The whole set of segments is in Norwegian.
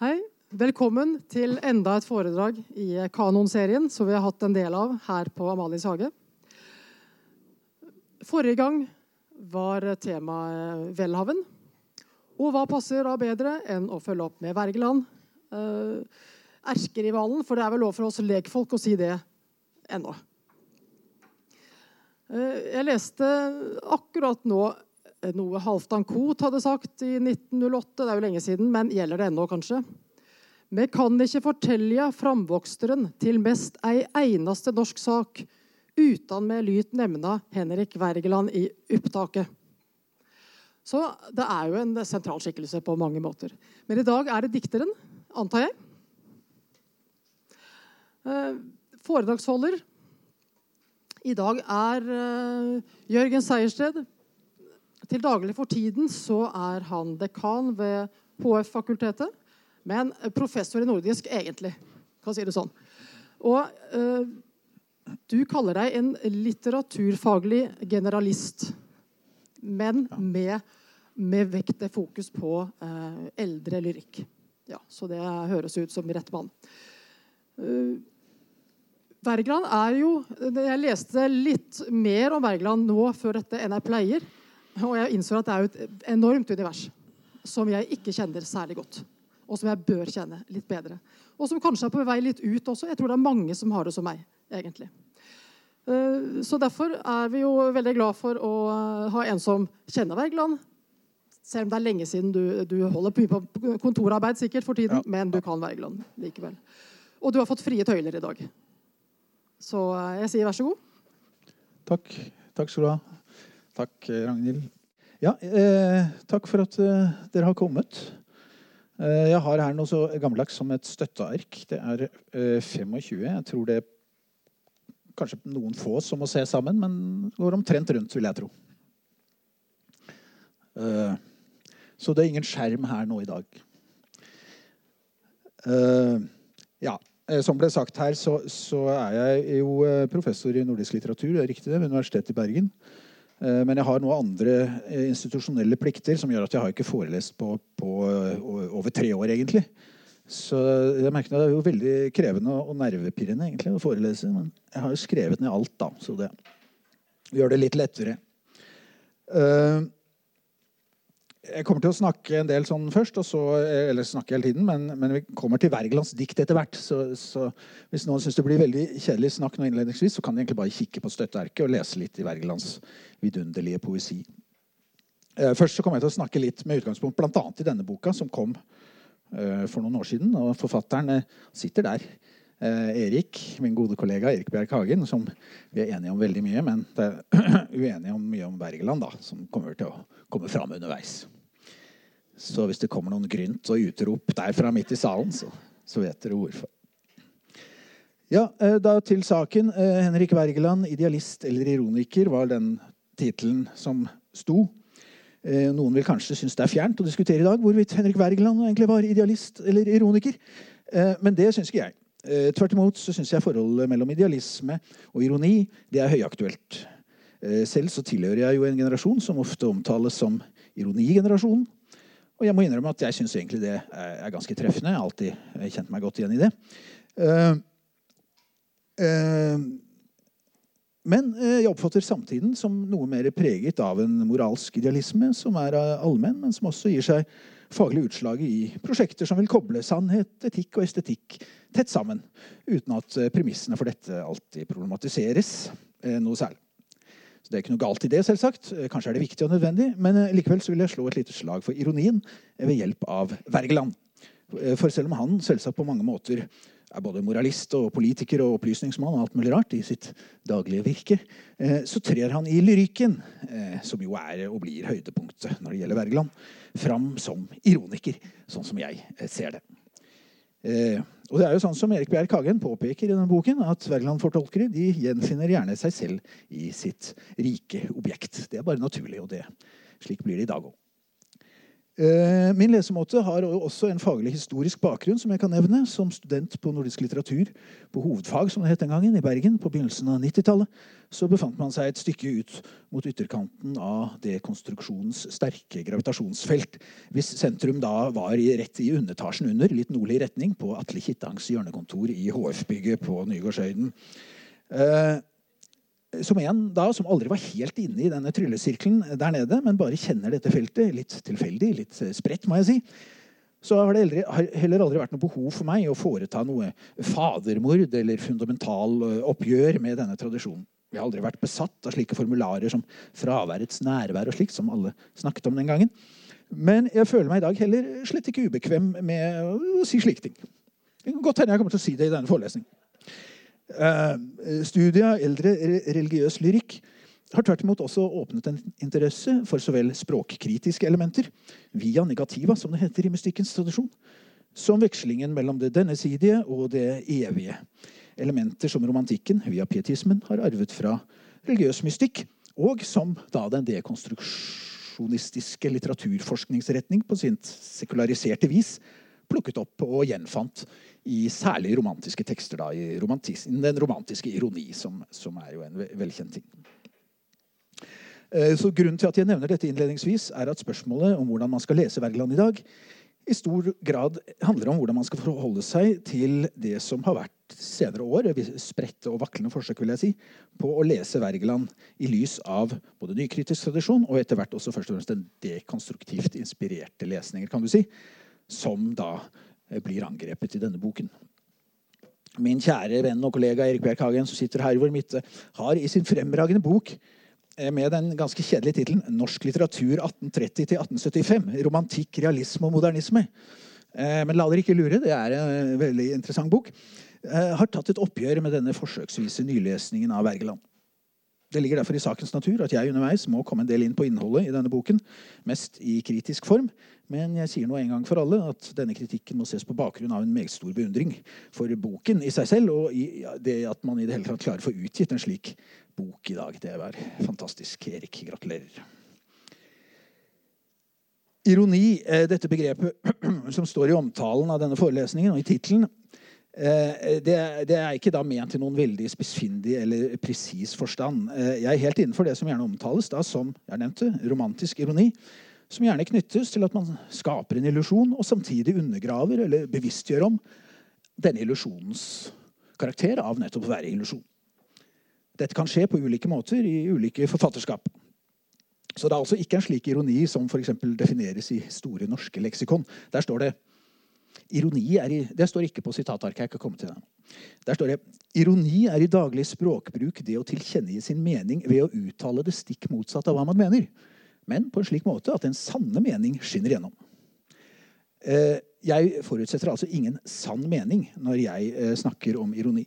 Hei. Velkommen til enda et foredrag i Kanon-serien som vi har hatt en del av her på Amalies hage. Forrige gang var temaet Welhaven. Og hva passer da bedre enn å følge opp med Wergeland? Eh, erkerivalen, for det er vel lov for oss lekfolk å si det ennå. Eh, jeg leste akkurat nå noe Halvdan Koht hadde sagt i 1908. Det er jo lenge siden, men gjelder det ennå, kanskje? Vi kan ikke fortelle framvoksteren til mest ei eneste norsk sak uten med lyt nevna Henrik Wergeland i opptaket. Så det er jo en sentral skikkelse på mange måter. Men i dag er det dikteren, antar jeg. Eh, foredragsholder i dag er uh, Jørgen Seiersted. Til daglig for tiden så er han dekan ved HF-fakultetet, men professor i nordisk egentlig. Kan si det sånn. Og eh, du kaller deg en litteraturfaglig generalist, men med, med vekt til fokus på eh, eldre lyrikk. Ja, så det høres ut som rett mann. Uh, Wergeland er jo Jeg leste litt mer om Wergeland nå før dette enn jeg pleier. Og jeg innså at det er et enormt univers som jeg ikke kjenner særlig godt. Og som jeg bør kjenne litt bedre. Og som kanskje er på vei litt ut også. Jeg tror det er mange som har det som meg, egentlig. Eh, så derfor er vi jo veldig glad for å ha en som kjenner Wergeland. Selv om det er lenge siden du, du holder på kontorarbeid sikkert for tiden, ja. men du kan Wergeland likevel. Og du har fått frie tøyler i dag. Så eh, jeg sier vær så god. Takk. Takk skal du ha. Takk, eh, Ragnhild. Ja, eh, takk for at eh, dere har kommet. Eh, jeg har her noe så gammeldags som et støtteark. Det er eh, 25. Jeg tror det er kanskje noen få som må se sammen, men går omtrent rundt, vil jeg tro. så det er ingen skjerm her nå i dag. ja. Eh, som ble sagt her, så, så, er jeg jo eh, professor i nordisk litteratur det er riktig det, ved Universitetet i Bergen. Eh, men jeg har noen andre institusjonelle plikter som gjør at jeg har ikke forelest på, på over tre år. egentlig. Så jeg merker Det er jo veldig krevende og nervepirrende egentlig å forelese. Men jeg har jo skrevet ned alt, da, så det gjør det litt lettere. Uh, jeg kommer til å snakke en del sånn først, så, eller snakke hele tiden, men, men, vi kommer til Wergelands dikt etter hvert. Så, så hvis noen syns det blir veldig kjedelig snakk nå innledningsvis, så kan de egentlig bare kikke på støtteerket og lese litt i Wergelands vidunderlige poesi. Eh, først så kommer jeg til å snakke litt med utgangspunkt bl.a. i denne boka, som kom eh, for noen år siden. Og forfatteren eh, sitter der. Eh, Erik, min gode kollega Erik Bjerk Hagen, som vi er enige om veldig mye, men det er uenige om mye om Wergeland, da, som kommer til å komme fram underveis. Så hvis det kommer noen grynt og utrop derfra midt i salen, så, så vet dere hvorfor. Ja, eh, da til saken. Eh, Henrik Wergeland, 'Idealist eller ironiker', var den tittelen som sto. Eh, noen vil kanskje synes det er fjernt å diskutere i dag hvorvidt Henrik Wergeland egentlig var idealist eller ironiker. Men det syns ikke jeg. Tvert imot så syns jeg forholdet mellom idealisme og ironi det er høyaktuelt. Selv så tilhører jeg jo en generasjon som ofte omtales som ironigenerasjonen. Og jeg må innrømme at jeg syns egentlig det er ganske treffende. Jeg har alltid kjent meg godt igjen i det. Uh, men jeg oppfatter samtiden som noe mer preget av en moralsk idealisme som er allmenn, men som også gir seg faglig utslag i prosjekter som vil koble sannhet, etikk og estetikk tett sammen, uten at premissene for dette alltid problematiseres noe særlig. Så Det er ikke noe galt i det, selvsagt. Eh, kanskje er det viktig og nødvendig, men eh, likevel så vil jeg slå et lite slag for ironien ved hjelp av Wergeland. Eh, for selv om han selvsagt på mange måter er både moralist og politiker og opplysningsmann og alt mulig rart i sitt daglige virke, så trer han i lyrikken, som jo er og blir høydepunktet når det gjelder Wergeland, fram som ironiker, sånn som jeg ser det. Eh, og det er jo sånn som Erik Bjerk Hagen påpeker i denne boken, at Wergeland-fortolkere de gjenfinner gjerne seg selv i sitt rike objekt. Det er bare naturlig, og det, slik blir det i dag òg. Eh, min lesemåte har også en faglig historisk bakgrunn, som jeg kan nevne. Som student på nordisk litteratur på hovedfag som det het den gangen, i Bergen på begynnelsen av 90-tallet, så befant man seg et stykke ut mot ytterkanten av dekonstruksjonens sterke gravitasjonsfelt, hvis sentrum da var i, rett i underetasjen under, litt nordlig retning, på Atle Kittangs hjørnekontor i HF-bygget på Nygårdshøyden. Eh, som en da, som aldri var helt inne i denne tryllesirkelen der nede, men bare kjenner dette feltet litt tilfeldig, litt eh, spredt, må jeg si, så har det aldri, har heller aldri vært noe behov for meg å foreta noe fadermord eller fundamental eh, oppgjør med denne tradisjonen. Jeg har aldri vært besatt av slike formularer som fraværets nærvær og slikt, som alle snakket om den gangen. Men jeg føler meg i dag heller slett ikke ubekvem med å si slike ting. Det kan godt hende jeg kommer til å si det i denne forelesningen. Studiet av eldre religiøs lyrikk har tvert imot også åpnet en interesse for så vel språkkritiske elementer, via negativa, som det heter i mystikkens tradisjon, som vekslingen mellom det dennesidige og det evige. Elementer som romantikken, via pietismen, har arvet fra religiøs mystikk, og som da den dekonstruksjonistiske litteraturforskningsretning på sitt sekulariserte vis plukket opp og gjenfant i særlig romantiske tekster. Da, i romantis den romantiske ironi, som, som, er jo en velkjent ting. Eh, så Grunnen til at jeg nevner dette innledningsvis, er at spørsmålet om hvordan man skal lese Wergeland i dag, i stor grad handler om hvordan man skal forholde seg til det som har vært senere år, spredte og vaklende forsøk vil jeg si, på å lese Wergeland i lys av både nykritisk tradisjon og etter hvert også først og fremst den dekonstruktivt inspirerte lesninger, kan du si, som da Eh, blir angrepet i denne boken. Min kjære venn og kollega Erik Bjerk Hagen, som sitter her i vår midte, har i sin fremragende bok eh, med den ganske kjedelige tittelen 'Norsk litteratur 1830-1875'. Romantikk, realisme og modernisme. Eh, men la dere ikke lure, det er en veldig interessant bok. Har tatt et oppgjør med denne forsøksvise nylesningen av Wergeland. Det ligger derfor i sakens natur at jeg underveis må komme en del inn på innholdet i denne boken, mest i kritisk form. Men jeg sier nå en gang for alle at denne kritikken må ses på bakgrunn av en meget stor beundring for boken i seg selv, og i det at man i det hele tatt klarer å få utgitt en slik bok i dag. Det var fantastisk. Erik, gratulerer. Ironi, eh, dette begrepet som står i omtalen av denne forelesningen og i tittelen, det, det, er ikke da ment i noen veldig spissfindig eller presis forstand. Eh, jeg er helt innenfor det som gjerne omtales da som jeg nevnte, romantisk ironi. Som gjerne knyttes til at man skaper en illusjon og samtidig undergraver eller bevisstgjør om denne illusjonens karakter av nettopp å være illusjon. Dette kan skje på ulike måter i ulike forfatterskap. Så det er altså ikke en slik ironi som for defineres i Store norske leksikon. Der står det Ironi er i, Det står ikke på sitatarket. jeg kan komme til det. Der står det ironi er i daglig språkbruk det å tilkjennegi sin mening ved å uttale det stikk motsatt av hva man mener, men på en slik måte at den sanne mening skinner gjennom. Eh, jeg forutsetter altså ingen sann mening når jeg eh, snakker om ironi.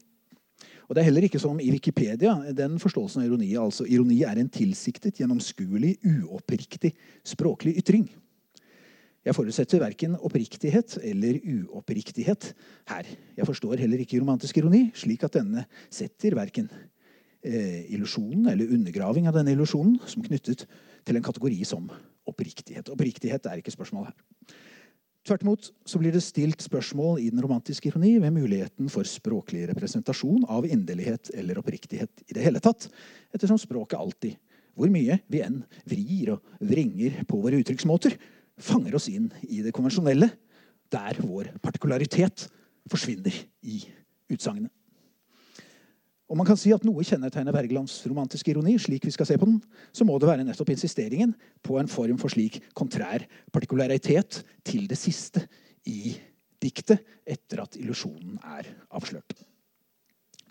Og Det er heller ikke som i Wikipedia. den forståelsen av Ironi altså ironi er en tilsiktet, gjennomskuelig, uoppriktig språklig ytring. Jeg forutsetter verken oppriktighet eller uoppriktighet her. Jeg forstår heller ikke romantisk ironi, slik at denne setter verken eh, illusjonen eller undergraving av denne illusjonen som knyttet til en kategori som oppriktighet. Oppriktighet er ikke spørsmål her. Tvert imot så blir det stilt spørsmål i den romantiske ironi ved muligheten for språklig representasjon av inderlighet eller oppriktighet i det hele tatt, ettersom språket alltid, hvor mye vi enn vrir og vrenger på våre uttrykksmåter, fanger oss inn i det konvensjonelle, der vår partikularitet forsvinner i utsagnet. Om man kan si at noe kjennetegner Wergelands romantiske ironi, slik vi skal se på den, så må det være nettopp insisteringen på en form for slik kontrær partikularitet til det siste i diktet etter at illusjonen er avslørt.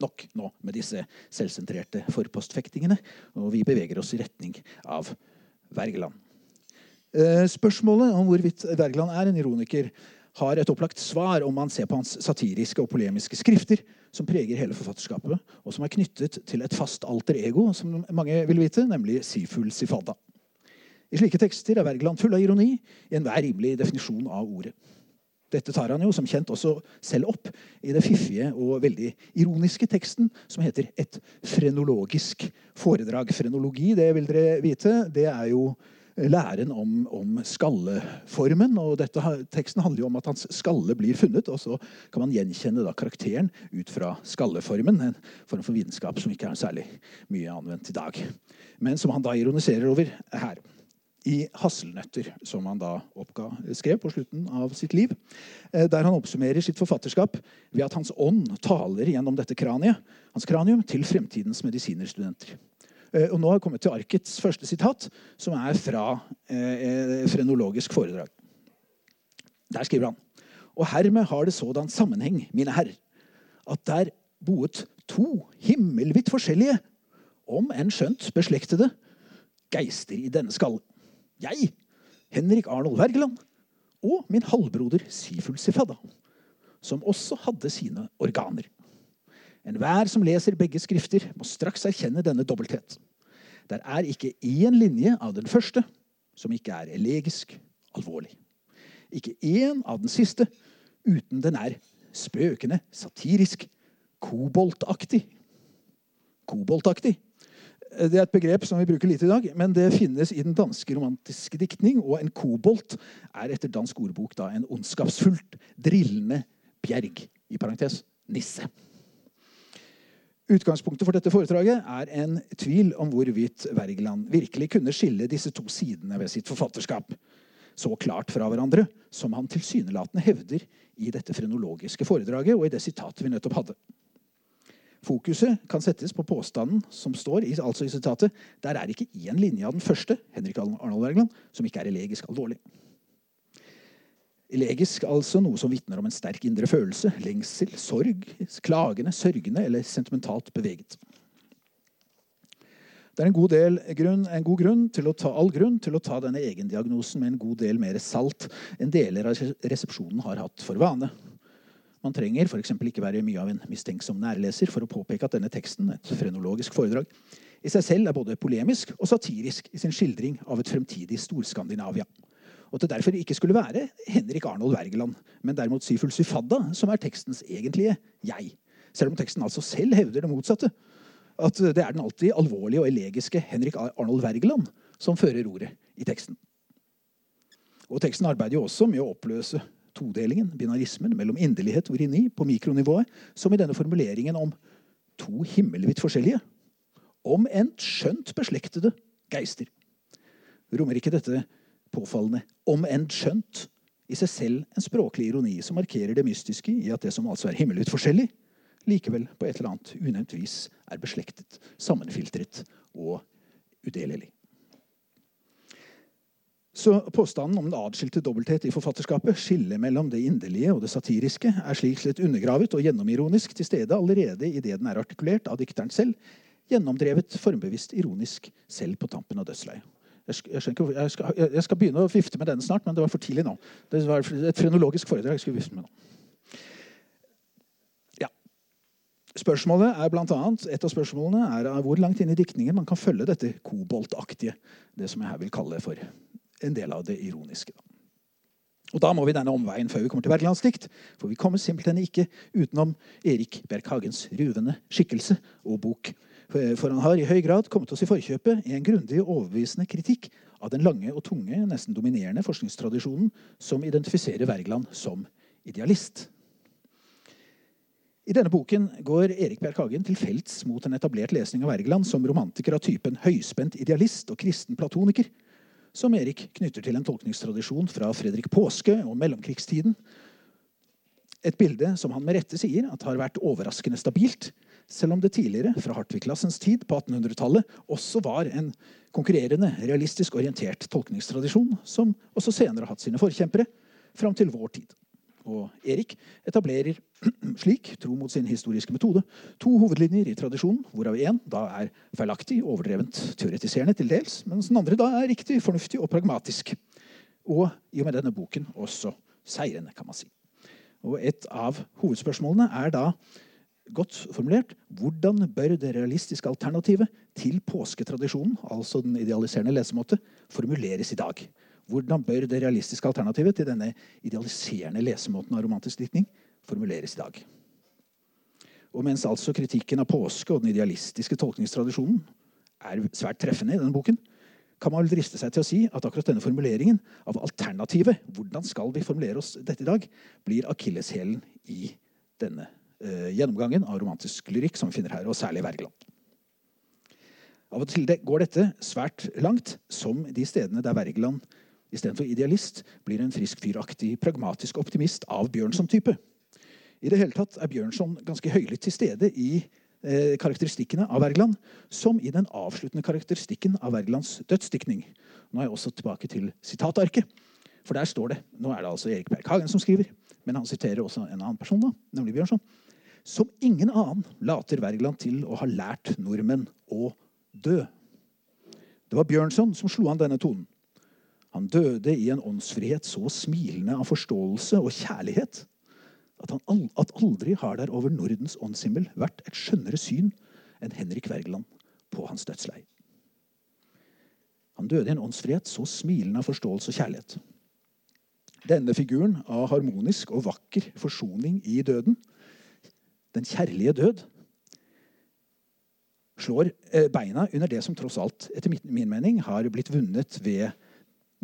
Nok nå med disse selvsentrerte forpostfektingene, og vi beveger oss i retning av Wergeland. Eh, spørsmålet om hvorvidt Wergeland er en ironiker, har et opplagt svar om man ser på hans satiriske og polemiske skrifter, som preger hele forfatterskapet, og som er knyttet til et fast alter ego, som mange vil vite, nemlig Siful Sifada. I slike tekster er Wergeland full av ironi i enhver rimelig definisjon av ordet. Dette tar han jo som kjent også selv opp i det fiffige og veldig ironiske teksten som heter Et frenologisk foredrag. Frenologi, det vil dere vite, det er jo læren om, om, skalleformen. og dette, Teksten handler jo om at hans skalle blir funnet, og så kan man gjenkjenne karakteren ut fra skalleformen. En form for vitenskap som ikke er særlig mye anvendt i dag. Men som han da ironiserer over her. I 'Hasselnøtter', som han da oppga, skrev på slutten av sitt liv. Eh, der han oppsummerer sitt forfatterskap ved at hans ånd taler gjennom dette kraniet, hans kranium til fremtidens medisinerstudenter. Eh, og nå har jeg kommet til arkets første sitat, som er fra eh, frenologisk foredrag. Der skriver han Og hermed har det sådan sammenheng, mine herr, at der boet to himmelvidt forskjellige, om enn skjønt beslektede, geister i denne skalle. Jeg, Henrik Arnold Wergeland, og min halvbroder Siful Sifada, som også hadde sine organer. Enhver som leser begge skrifter, må straks erkjenne denne dobbelthet. Der er ikke én linje av den første som ikke er elegisk alvorlig. Ikke én av den siste uten den er spøkende, satirisk, koboltaktig. Koboltaktig. Det er et begrep som vi bruker lite i dag, men det finnes i den danske romantiske diktning. Og en kobolt er etter dansk ordbok da en ondskapsfullt drillende bjerg. I parentes nisse. Utgangspunktet for dette foredraget er en tvil om hvorvidt Wergeland virkelig kunne skille disse to sidene ved sitt forfatterskap så klart fra hverandre som han tilsynelatende hevder i dette frenologiske foredraget og i det sitatet vi nettopp hadde. Fokuset kan settes på påstanden som står altså i sitatet der er ikke én linje av den første Henrik Arnold Wergeland, som ikke er elegisk alvorlig. Elegisk altså noe som vitner om en sterk indre følelse, lengsel, sorg, klagende, sørgende eller sentimentalt beveget. Det er en god, grunn, en god grunn til å ta, all grunn til å ta denne egendiagnosen med en god del mer salt enn deler av resepsjonen har hatt for vane. Man trenger f.eks. ikke være mye av en mistenksom nærleser for å påpeke at denne teksten, et frenologisk foredrag, i seg selv er både polemisk og satirisk i sin skildring av et fremtidig Storskandinavia og at det derfor ikke skulle være Henrik Arnold Wergeland, men derimot Syful Syfadda som er tekstens egentlige jeg. Selv om teksten altså selv hevder det motsatte. At det er den alltid alvorlige og elegiske Henrik Arnold Wergeland som fører ordet i teksten. Og Teksten arbeider jo også med å oppløse todelingen, binarismen, mellom inderlighet og irini på mikronivået, som i denne formuleringen om to himmelvidt forskjellige, om enn skjønt beslektede geister. Rommer ikke dette påfallende, om enn skjønt, i seg selv en språklig ironi som markerer det mystiske i at det som altså er himmelvidt forskjellig, likevel på et eller annet unevnt vis er beslektet, sammenfiltret og udelelig. Så Påstanden om den adskilte dobbelthet i forfatterskapet, skillet mellom det inderlige og det satiriske, er slik sett undergravet og gjennomironisk til stede allerede idet den er artikulert av dikteren selv, gjennomdrevet formbevisst ironisk selv på tampen av dødsleiet. Jeg, jeg, jeg, skal, jeg, skal, begynne å vifte med denne snart, men det var for tidlig nå. Det var et frenologisk foredrag jeg skulle vifte med nå. Ja. Spørsmålet er blant annet, Et av spørsmålene er hvor langt inn i diktningen man kan følge dette koboltaktige. Det som jeg her vil kalle for en del av det ironiske. Og Da må vi denne omveien før vi kommer til Wergelands dikt. For vi kommer simpelthen ikke utenom Erik Berghagens ruvende skikkelse og bok for han har i høy grad kommet oss i forkjøpet i en grundig og overbevisende kritikk av den lange og tunge, nesten dominerende forskningstradisjonen som identifiserer Wergeland som idealist. I denne boken går Erik Bjerk Hagen til felts mot en etablert lesning av Wergeland som romantiker av typen høyspent idealist og kristen platoniker, som Erik knytter til en tolkningstradisjon fra Fredrik Påske og mellomkrigstiden. Et bilde som han med rette sier at har vært overraskende stabilt, selv om det tidligere, fra Hartvig-klassens tid på 1800-tallet, også var en konkurrerende, realistisk orientert tolkningstradisjon, som også senere har hatt sine forkjempere, fram til vår tid. Og Erik etablerer slik, tro mot sin historiske metode, to hovedlinjer i tradisjonen, hvorav én da er feilaktig, overdrevent teoretiserende til dels, mens den andre da er riktig, fornuftig og pragmatisk. Og i og med denne boken også seirende, kan man si. Og Et av hovedspørsmålene er da godt formulert. Hvordan bør det realistiske alternativet til påsketradisjonen, altså den idealiserende lesemåte, formuleres i dag? Hvordan bør det realistiske alternativet til denne idealiserende lesemåten av romantisk diktning formuleres i dag? Og mens altså kritikken av påske og den idealistiske tolkningstradisjonen er svært treffende i denne boken, kan man vel driste seg til å si at akkurat denne formuleringen av alternativet, hvordan skal vi formulere oss dette i dag, blir akilleshælen i denne eh, gjennomgangen av romantisk lyrikk som vi finner her, og særlig Wergeland. Av og til går dette svært langt, som de stedene der Wergeland istedenfor idealist blir en frisk fyraktig, pragmatisk optimist av Bjørnson-type. I det hele tatt er Bjørnson ganske høylytt til stede i eh, karakteristikkene av Wergeland, som i den avsluttende karakteristikken av Wergelands dødsdiktning. Nå er jeg også tilbake til sitatarket. For der står det Nå er det altså Erik Berg Hagen som skriver, men han siterer også en annen person, da, nemlig Bjørnson. Som ingen annen later Wergeland til å ha lært nordmenn å dø. Det var Bjørnson som slo an denne tonen. Han døde i en åndsfrihet så smilende av forståelse og kjærlighet at, han, at aldri har der over Nordens åndshimmel vært et skjønnere syn enn Henrik Wergeland på hans dødsleie. Han døde i en åndsfrihet så smilende av forståelse og kjærlighet. Denne figuren av harmonisk og vakker forsoning i døden, den kjærlige død, slår eh, beina under det som tross alt, etter min mening, har blitt vunnet ved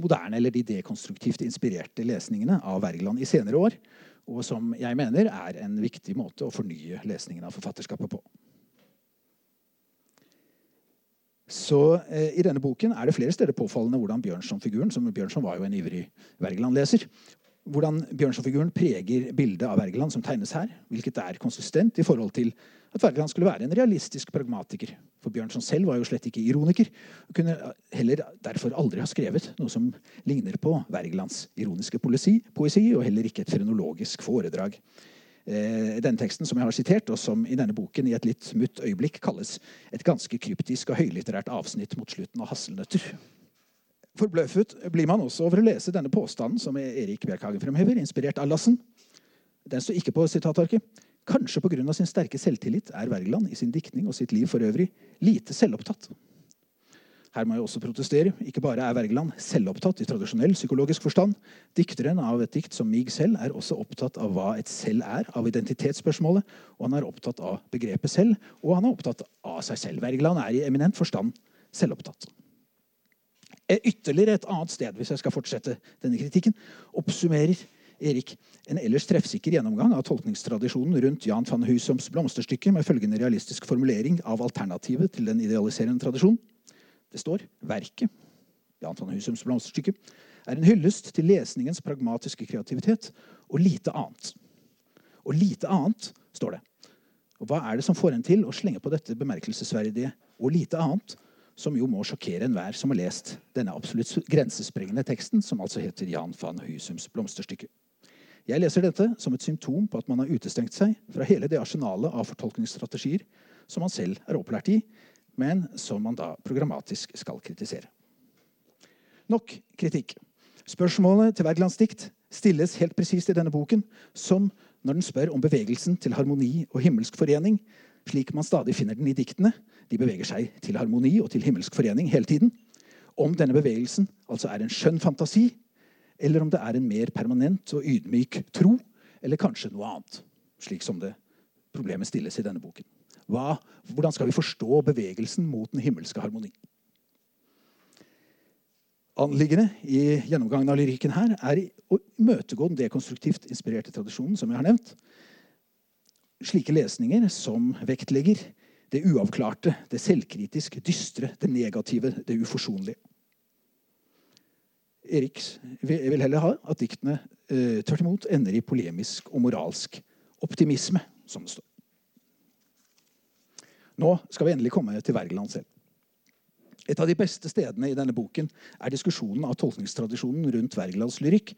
moderne eller de dekonstruktivt inspirerte lesningene av Wergeland i senere år, og som jeg mener er en viktig måte å fornye lesningen av forfatterskapet på. Så eh, I denne boken er det flere steder påfallende hvordan Bjørnson-figuren som Bjørnson var jo en ivrig Wergeland-leser, hvordan Bjørnson-figuren preger bildet av Wergeland som tegnes her, hvilket er konsistent i forhold til at Wergeland skulle være en realistisk pragmatiker. For Bjørnson selv var jo slett ikke ironiker, og kunne heller derfor aldri ha skrevet noe som ligner på Wergelands ironiske poesi, poesi og heller ikke et frenologisk foredrag. Eh, denne teksten som jeg har sitert, og som i denne boken i et litt mutt øyeblikk kalles et ganske kryptisk og høylitterært avsnitt mot slutten av 'Hasselnøtter'. Forbløffet blir man også over å lese denne påstanden som Erik Bjerkhagen fremhever, inspirert av Lassen. Den står ikke på sitatarket. Kanskje pga. sin sterke selvtillit er Wergeland i sin diktning og sitt liv for øvrig lite selvopptatt. Her må jeg også protestere. Ikke bare er Wergeland selvopptatt i tradisjonell psykologisk forstand. Dikteren av et dikt som mig selv er også opptatt av hva et selv er, av identitetsspørsmålet, og han er opptatt av begrepet selv, og han er opptatt av seg selv. Wergeland er i eminent forstand selvopptatt. Ytterligere et annet sted, hvis jeg skal fortsette denne kritikken, oppsummerer Erik en ellers treffsikker gjennomgang av tolkningstradisjonen rundt Jan van Husoms blomsterstykke med følgende realistisk formulering av alternativet til den idealiserende tradisjonen. Det står verket Jan van Husoms blomsterstykke, er en hyllest til lesningens pragmatiske kreativitet og lite annet. Og lite annet, står det. Og Hva er det som får en til å slenge på dette bemerkelsesverdige og lite annet, som jo må sjokkere enhver som har lest denne absolutt grensesprengende teksten, som altså heter Jan van Husums blomsterstykke? Jeg leser dette som et symptom på at man har utestengt seg fra hele det arsenalet av fortolkningsstrategier som man selv er opplært i, men som man da programmatisk skal kritisere. Nok kritikk. Spørsmålet til Wergelands dikt stilles helt presist i denne boken som når den spør om bevegelsen til harmoni og himmelsk forening, slik man stadig finner den i diktene. De beveger seg til harmoni og til himmelsk forening hele tiden. Om denne bevegelsen altså er en skjønn fantasi, eller om det er en mer permanent og ydmyk tro, eller kanskje noe annet. Slik som det problemet stilles i denne boken. Hva, hvordan skal vi forstå bevegelsen mot den himmelske harmoni? Anliggende i gjennomgangen av lyrikken her er å imøtegå den dekonstruktivt inspirerte tradisjonen som jeg har nevnt. Slike lesninger som vektlegger det uavklarte, det selvkritisk dystre, det negative, det uforsonlige. Erik vil heller ha at diktene eh, tvert imot ender i polemisk og moralsk optimisme, som det står. Nå skal vi endelig komme til Wergeland selv. Et av de beste stedene i denne boken er diskusjonen av tolkningstradisjonen rundt Wergelands lyrikk.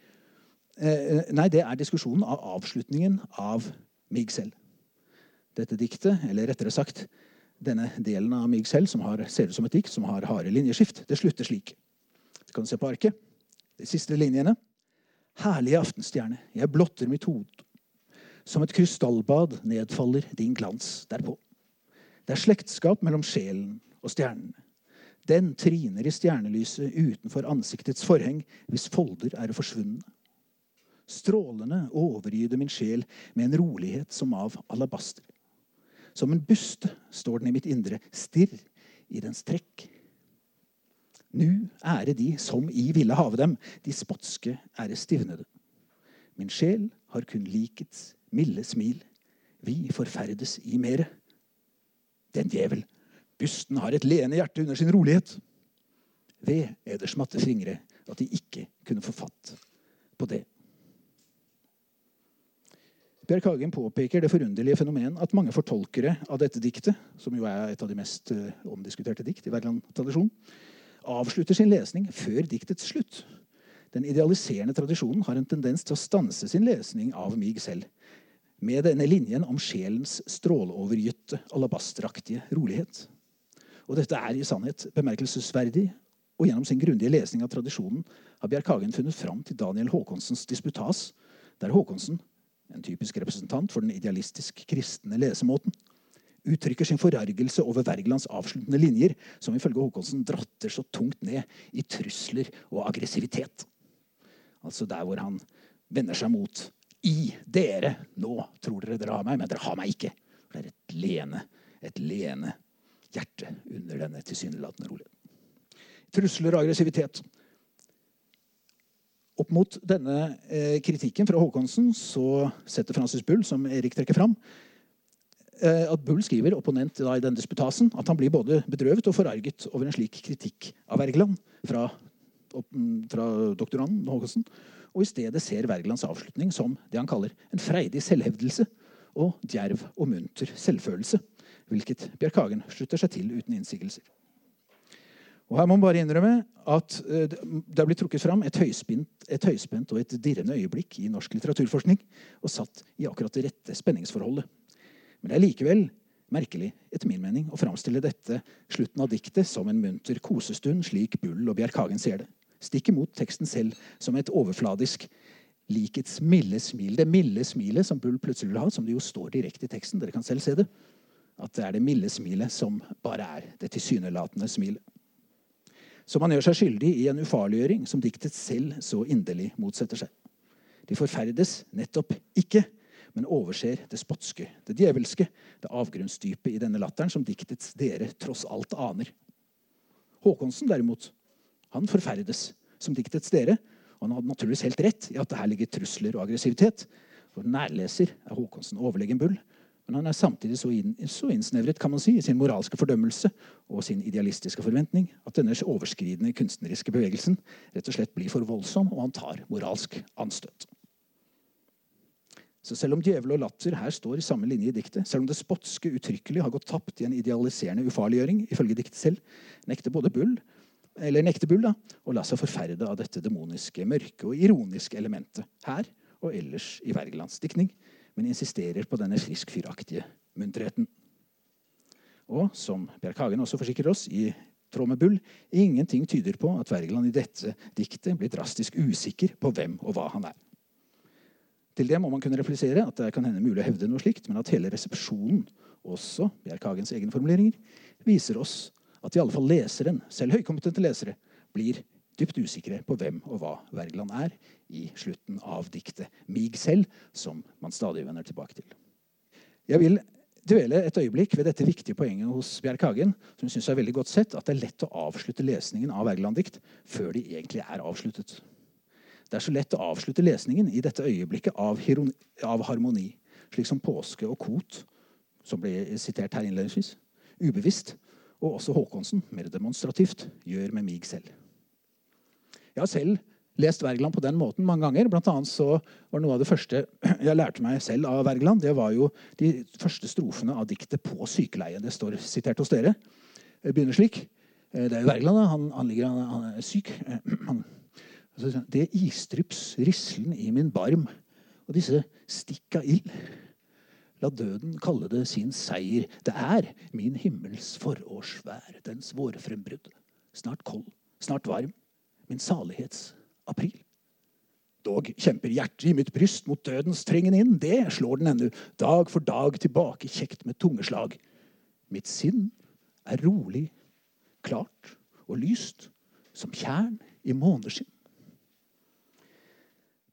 Eh, nei, det er diskusjonen av avslutningen av Mig selv. Dette diktet, eller rettere sagt denne delen av Mig selv, som har, ser ut som et dikt som har harde linjeskift, det slutter slik. Det kan du se på arket de siste linjene. Herlige aftenstjerne, jeg blotter mitt hode. Som et krystallbad nedfaller din glans derpå. Det er slektskap mellom sjelen og stjernene. Den triner i stjernelyset utenfor ansiktets forheng hvis folder er forsvunne. Strålende overgyder min sjel med en rolighet som av alabaster. Som en buste står den i mitt indre, stirr i dens trekk. Nu ære de som i ville have dem, de spotske ære stivnede. Min sjel har kun likets milde smil, vi forferdes i mere. Den djevel, busten har et leende hjerte under sin rolighet. Ved eders matte fingre at de ikke kunne få fatt på det. Bjerk Hagen påpeker det forunderlige fenomen at mange fortolkere av dette diktet, som jo er et av de mest uh, omdiskuterte dikt i Wergeland-tradisjonen, avslutter sin lesning før diktets slutt. Den idealiserende tradisjonen har en tendens til å stanse sin lesning av mig selv med denne linjen om sjelens stråleovergytte, alabasteraktige rolighet. Og dette er i sannhet bemerkelsesverdig, og gjennom sin grundige lesning av tradisjonen har Bjerkhagen funnet fram til Daniel Haakonsens disputas, der Haakonsen, en typisk representant for den idealistisk kristne lesemåten, uttrykker sin forargelse over Wergelands avsluttende linjer, som ifølge Håkonsen dratter så tungt ned i trusler og aggressivitet. Altså der hvor han vender seg mot i dere. Nå tror dere dere har meg, men dere har meg ikke. For det er et lene, et lene hjerte under denne tilsynelatende roligheten. Trusler og aggressivitet. Opp mot denne eh, kritikken fra Håkonsen så setter Francis Bull, som Erik trekker fram, eh, at Bull skriver opponent da, i denne disputasen, at han blir både bedrøvet og forarget over en slik kritikk av Wergeland fra, fra doktoranden Håkonsen og i stedet ser Wergelands avslutning som det han kaller en freidig selvhevdelse og djerv og munter selvfølelse, hvilket Bjerkhagen slutter seg til uten innsigelser. Og Her må man bare innrømme at eh, det har blitt trukket fram et høyspent, et høyspent og et dirrende øyeblikk i norsk litteraturforskning og satt i akkurat det rette spenningsforholdet. Men det er likevel merkelig etter min mening, å framstille dette slutten av diktet som en munter kosestund, slik Bull og Bjerkhagen ser det stikk imot teksten selv som et overfladisk likets milde smil. Det milde smilet som Bull plutselig vil ha, som det jo står direkte i teksten. Dere kan selv se det. At det er det milde smilet som bare er det tilsynelatende smilet. Så man gjør seg skyldig i en ufarliggjøring som diktet selv så inderlig motsetter seg. De forferdes nettopp ikke, men overser det spotske, det djevelske, det avgrunnsdype i denne latteren som diktets dere tross alt aner. Håkonsen derimot han forferdes som diktets dere. Og han hadde naturligvis helt rett i at det her ligger trusler og aggressivitet. For nærleser er Håkonsen overlegen Bull. Men han er samtidig så, inn, så, innsnevret kan man si, i sin moralske fordømmelse og sin idealistiske forventning at denne overskridende kunstneriske bevegelsen rett og slett blir for voldsom, og han tar moralsk anstøt. Så selv om djevel og latter her står i samme linje i diktet, selv om det spotske uttrykkelig har gått tapt i en idealiserende ufarliggjøring, ifølge diktet selv, nekter både Bull eller nekter Bull, da, å la seg forferde av dette demoniske, mørke og ironiske elementet her og ellers i Wergelands diktning, men insisterer på denne friskfyraktige munterheten. Og som Bjerkhagen også forsikrer oss, i tråd med Bull, ingenting tyder på at Wergeland i dette diktet blir drastisk usikker på hvem og hva han er. Til det må man kunne replisere at det kan hende mulig å hevde noe slikt, men at hele resepsjonen, også Bjerkhagens egne formuleringer, viser oss at i alle fall leseren, selv høykompetente lesere, blir dypt usikre på hvem og hva Wergeland er i slutten av diktet 'Mig selv', som man stadig vender tilbake til. Jeg vil dvele et øyeblikk ved dette viktige poenget hos Bjerkhagen, som synes er veldig godt sett, at det er lett å avslutte lesningen av Wergeland-dikt før de egentlig er avsluttet. Det er så lett å avslutte lesningen i dette øyeblikket av, av harmoni, slik som påske og kot, som ble sitert her innledningsvis, ubevisst og også Håkonsen, mer demonstrativt, gjør med mig selv. Jeg har selv lest Wergeland på den måten mange ganger. Blant annet så var Noe av det første jeg lærte meg selv av Wergeland, det var jo de første strofene av diktet 'På sykeleie'. Det står sitert hos dere. Det begynner slik. Eh, det er Wergeland. Han, han, ligger, han, han er syk. Han, det isdryps rislen i min barm, og disse stikk av ild La døden kalle det sin seier. Det er min himmels forårsvær, dens vårfrembrudd. Snart kold, snart varm. Min salighets april. Dog kjemper hjertet i mitt bryst mot dødens trengen inn. Det slår den ennu, dag for dag tilbake, kjekt med tungeslag. Mitt sinn er rolig, klart og lyst, som tjern i måneskinn.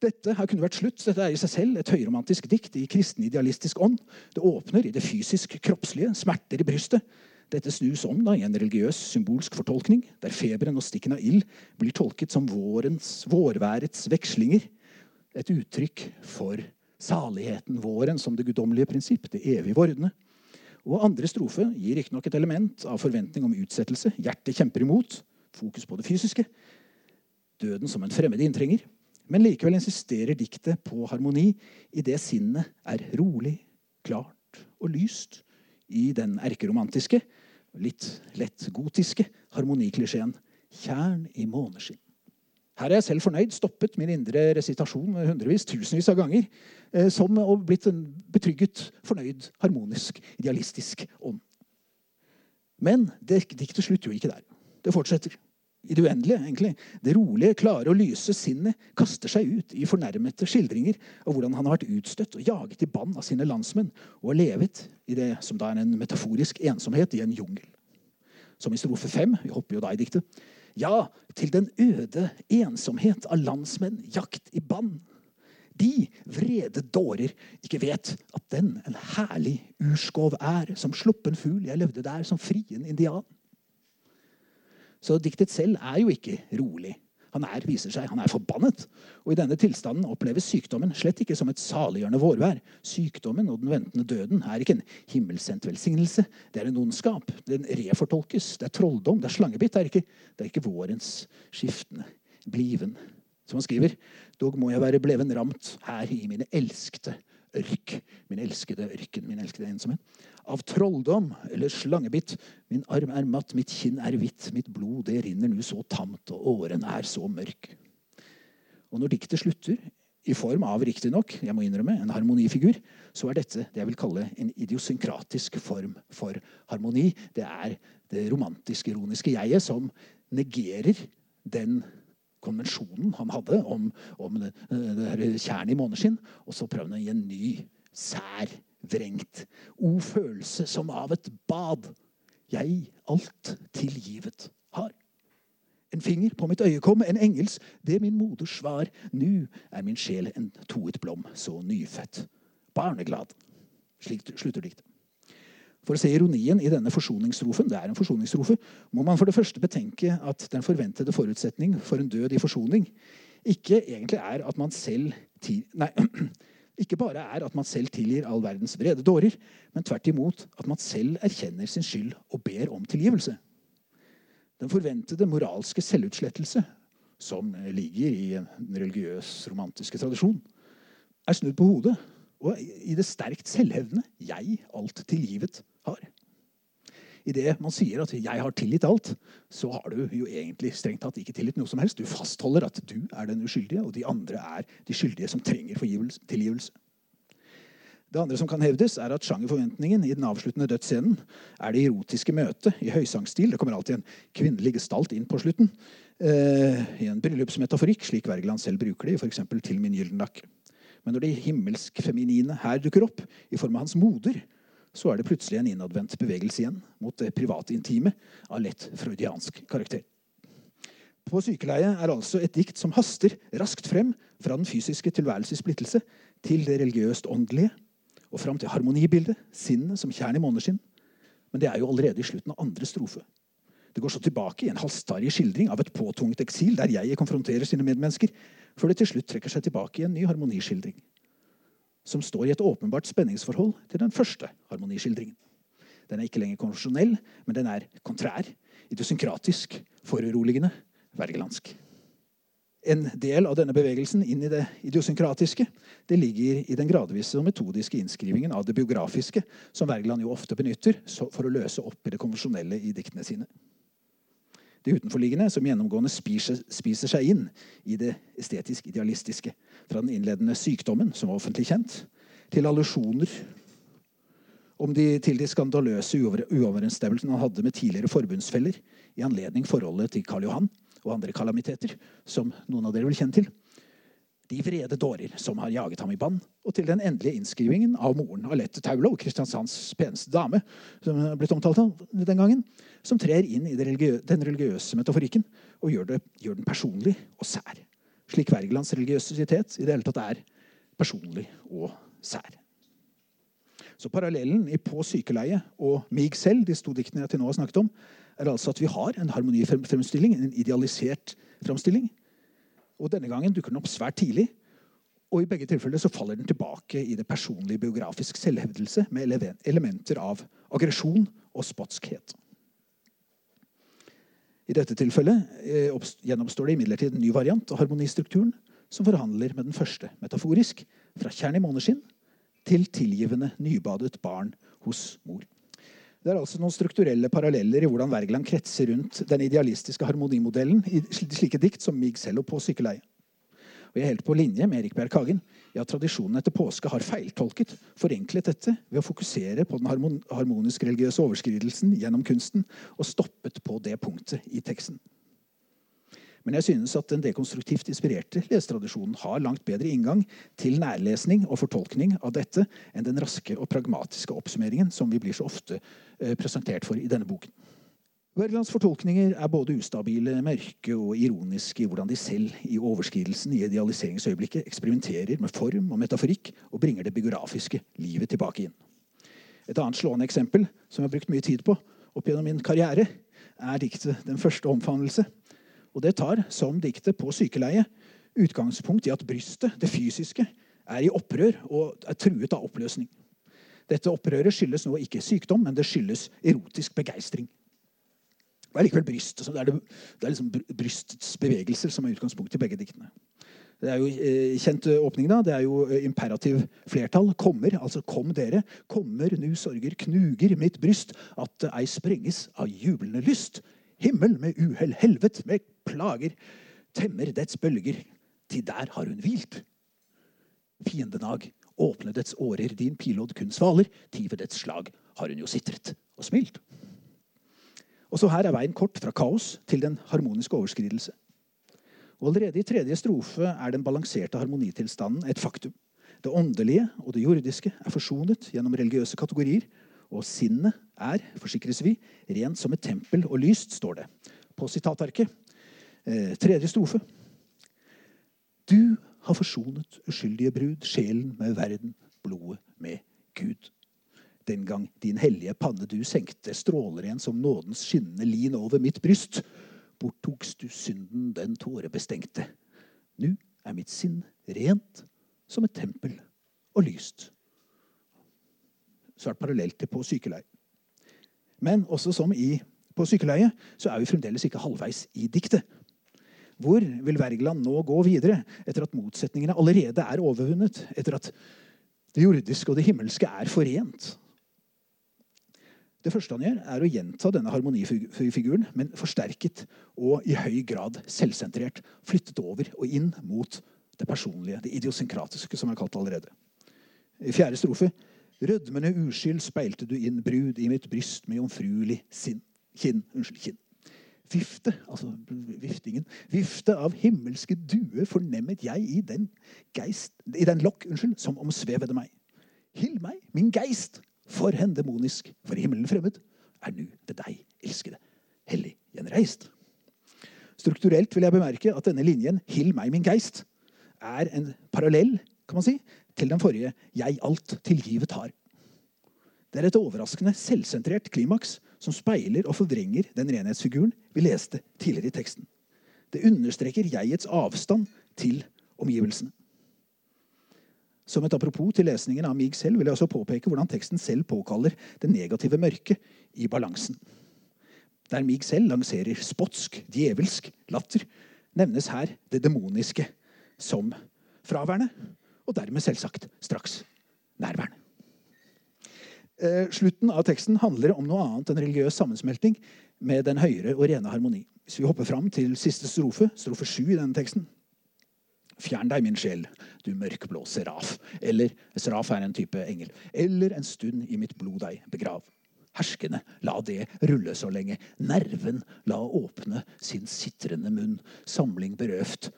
Dette her kunne vært slutt. Dette er i seg selv et høyromantisk dikt i kristen idealistisk ånd. Det åpner i det fysisk kroppslige, smerter i brystet. Dette snus om da, i en religiøs, symbolsk fortolkning, der feberen og stikken av ild blir tolket som vårens, vårværets vekslinger. Et uttrykk for saligheten, våren, som det guddommelige prinsipp, det evig vordende. Og andre strofe gir riktignok et element av forventning om utsettelse. Hjertet kjemper imot. Fokus på det fysiske. Døden som en fremmed inntrenger. Men likevel insisterer diktet på harmoni i det sinnet er rolig, klart og lyst i den erkeromantiske, litt lett gotiske harmoniklisjeen 'Tjern i måneskinn'. Her er jeg selv fornøyd, stoppet min indre resitasjon hundrevis, tusenvis av ganger. Eh, som og blitt en betrygget, fornøyd, harmonisk, idealistisk ånd. Men det diktet slutter jo ikke der. Det fortsetter. I det uendelige, egentlig. Det rolige, klare og lyse sinnet kaster seg ut i fornærmete skildringer av hvordan han har vært utstøtt og jaget i bann av sine landsmenn og har levet i det som da er en metaforisk ensomhet i en jungel. Som i strofe fem, vi hopper jo da i diktet. Ja, til den øde ensomhet av landsmenn, jakt i bann. De vrede dårer ikke vet at den en herlig urskov er, som sluppen fugl jeg levde der som frien indian. Så diktet selv er jo ikke rolig. Han er, viser seg, han er forbannet. Og i denne tilstanden oppleves sykdommen slett ikke som et saliggjørende vårvær. Sykdommen og den ventende døden er ikke en himmelsendt velsignelse. Det er en ondskap. Den refortolkes. Det er trolldom. Det er slangebitt. Det er ikke, det er ikke vårens skiftende bliven. Som han skriver, dog må jeg være bleven ramt her i mine elskede ørk. Min elskede ørken, min elskede ensomhet. Av trolldom eller slangebitt. Min arm er matt, mitt kinn er hvitt, mitt blod det rinner nu så tamt, og åren er så mørk. Og når diktet slutter, i form av riktignok, en harmonifigur, så er dette det jeg vil kalle en idiosynkratisk form for harmoni. Det er det romantisk-ironiske jeget som negerer den konvensjonen han hadde om, om det, det tjernet i måneskinn, og så prøvde han å gi en ny, sær, vrengt O følelse som av et bad jeg alt tilgivet har. En finger på mitt øyekom, en engels, det min moders svar. Nu er min sjel en toet blom, så nyfødt, barneglad. Slik slutter diktet. For å se ironien i denne forsoningsstrofen, det er en forsoningsstrofe, må man for det første betenke at den forventede forutsetning for en død i forsoning ikke egentlig er at man selv nei, ikke bare er at man selv tilgir all verdens vrede dårer, men tvert imot at man selv erkjenner sin skyld og ber om tilgivelse. Den forventede moralske selvutslettelse, som ligger i den religiøs romantiske tradisjon, er snudd på hodet og i det sterkt selvhevdende 'jeg alt tilgivet har'. I det man sier at 'jeg har tilgitt alt', så har du jo egentlig strengt tatt ikke tilgitt noe som helst. Du fastholder at du er den uskyldige, og de andre er de skyldige som trenger tilgivelse. Det andre som kan hevdes, er at sjangerforventningen i den avsluttende dødsscenen er det erotiske møtet i høysangstil. Det kommer alltid en kvinnelig gestalt inn på slutten. Eh, I en bryllupsmetaforikk, slik Wergeland selv bruker det, f.eks. til Min gyldenlakke. Men når det himmelsk-feminine her dukker opp i form av hans moder, så er det plutselig en innadvendt bevegelse igjen mot det private intime av lett freudiansk karakter. På sykeleie er altså et dikt som haster raskt frem fra den fysiske tilværelses splittelse til det religiøst åndelige, og fram til harmonibildet, sinnet som tjern i måneskinn. Men det er jo allerede i slutten av andre strofe. Det går så tilbake i en halvstarrig skildring av et påtvunget eksil der jeg konfronterer sine medmennesker, før det til slutt trekker seg tilbake i en ny harmoniskildring. Som står i et åpenbart spenningsforhold til den første harmoniskildringen. Den er ikke lenger konvensjonell, men den er kontrær, idiosynkratisk, foruroligende, vergelandsk. En del av denne bevegelsen inn i det idiosynkratiske det ligger i den gradvise og metodiske innskrivingen av det biografiske, som Wergeland jo ofte benytter for å løse opp i det konvensjonelle i diktene sine det utenforliggende, som gjennomgående spiser, spiser seg inn i det estetisk-idealistiske. Fra den innledende sykdommen, som var offentlig kjent, til allusjoner de, til de skandaløse uoverensstemmelsene han hadde med tidligere forbundsfeller i anledning forholdet til Karl Johan og andre kalamiteter, som noen av dere vil kjenne til de vrede dårer som har jaget ham i bann, og til den endelige innskrivingen av moren Alette Taulo, Kristiansands peneste dame, som blitt omtalt den gangen, som trer inn i den religiøse metaforikken og gjør, det, gjør, den personlig og sær. Slik Wergelands religiøsitet i det hele tatt er personlig og sær. Så parallellen i På sykeleie og Mig selv, de to diktene jeg til nå har snakket om, er altså at vi har en harmonifremstilling, en idealisert fremstilling. Og denne gangen dukker den opp svært tidlig. Og i begge tilfeller så faller den tilbake i det personlige biografisk selvhevdelse med elementer av aggresjon og spotskhet. I dette tilfellet eh, gjenoppstår det imidlertid en ny variant av harmonistrukturen som forhandler med den første metaforisk, fra tjern i måneskinn til tilgivende, nybadet barn hos mor. Det er altså noen strukturelle paralleller i hvordan Wergeland kretser rundt den idealistiske harmonimodellen i slike dikt som Mig selv og På sykkeleie. Og jeg er helt på linje med Erik Bjerk Hagen i at tradisjonen etter påske har feiltolket, forenklet dette ved å fokusere på den harmonisk-religiøse overskridelsen gjennom kunsten, og stoppet på det punktet i teksten. Men jeg synes at den dekonstruktivt inspirerte lesetradisjonen har langt bedre inngang til nærlesning og fortolkning av dette enn den raske og pragmatiske oppsummeringen som vi blir så ofte eh, presentert for i denne boken. Wergelands fortolkninger er både ustabile, mørke og ironiske i hvordan de selv i overskridelsen i idealiseringsøyeblikket eksperimenterer med form og metaforikk og bringer det biografiske livet tilbake inn. Et annet slående eksempel som jeg har brukt mye tid på opp gjennom min karriere, er diktet 'Den første omfavnelse'. Og det tar, som diktet på sykeleie, utgangspunkt i at brystet, det fysiske, er i opprør og er truet av oppløsning. Dette opprøret skyldes nå ikke sykdom, men det skyldes erotisk begeistring. Det er likevel brystet. Det er, det, det er liksom brystets bevegelser som er utgangspunktet i begge diktene. Det er jo eh, kjent eh, åpning, da. Det er jo eh, imperativ flertall. Kommer, altså kom dere. Kommer nu sorger knuger mitt bryst, at ei sprenges av jublende lyst. Himmel med uhell, helvet med plager, temmer dets bølger. Til der har hun hvilt. Fiendenag, åpne dets årer, din pilodd kun svaler. Tive dets slag har hun jo sitret og smilt. Og så her er veien kort fra kaos til den harmoniske overskridelse. Og Allerede i tredje strofe er den balanserte harmonitilstanden et faktum. Det åndelige og det jordiske er forsonet gjennom religiøse kategorier. Og sinnet er, forsikres vi, rent som et tempel og lyst, står det på sitatarket. Eh, tredje strofe. Du har forsonet uskyldige brud, sjelen med verden, blodet med Gud den gang din hellige panne du senkte, stråler igjen som nådens skinnende lin over mitt bryst. Borttokst du synden den tårebestengte. Nu er mitt sinn rent som et tempel og lyst. Svært parallelt til på sykeleie. Men også som i på sykeleie, så er vi fremdeles ikke halvveis i diktet. Hvor vil Wergeland nå gå videre, etter at motsetningene allerede er overvunnet? Etter at det jordiske og det himmelske er forent? Det første han gjør, er å gjenta denne harmonifiguren, men forsterket og i høy grad selvsentrert. Flyttet over og inn mot det personlige, det idiosynkratiske, som er kalt allerede. I fjerde strofe Rødmende uskyld speilte du inn brud i mitt bryst med jomfruelig sinn. Kinn. Unnskyld, kinn. Vifte, altså viftingen. Vifte av himmelske due fornemmet jeg i den geist, i den lokk, unnskyld, som omsvevede meg. Hill meg, min geist, for hen demonisk, for himmelen fremmed, er nu ved deg, elskede, hellig gjenreist. Strukturelt vil jeg bemerke at denne linjen 'Hill meg min geist' er en parallell kan man si, til den forrige 'Jeg alt tilgivet har'. Det er et overraskende selvsentrert klimaks som speiler og forvrenger den renhetsfiguren vi leste tidligere i teksten. Det understreker jegets avstand til omgivelsene. Som et apropos til lesningen av Mig selv vil jeg også påpeke hvordan teksten selv påkaller det negative mørket i balansen. Der Mig selv lanserer spotsk, djevelsk latter, nevnes her det demoniske som fraværende, og dermed selvsagt straks nærværende. Eh, slutten av teksten handler om noe annet enn religiøs sammensmelting med den høyere og rene harmoni. Hvis vi hopper fram til siste strofe, strofe sju i denne teksten, Fjern deg, min sjel, du mørkblå seraf. Eller seraf er en type engel. Eller en stund i mitt blod deg begrav. Herskende, la det rulle så lenge. Nerven la åpne sin sitrende munn. Samling berøvt.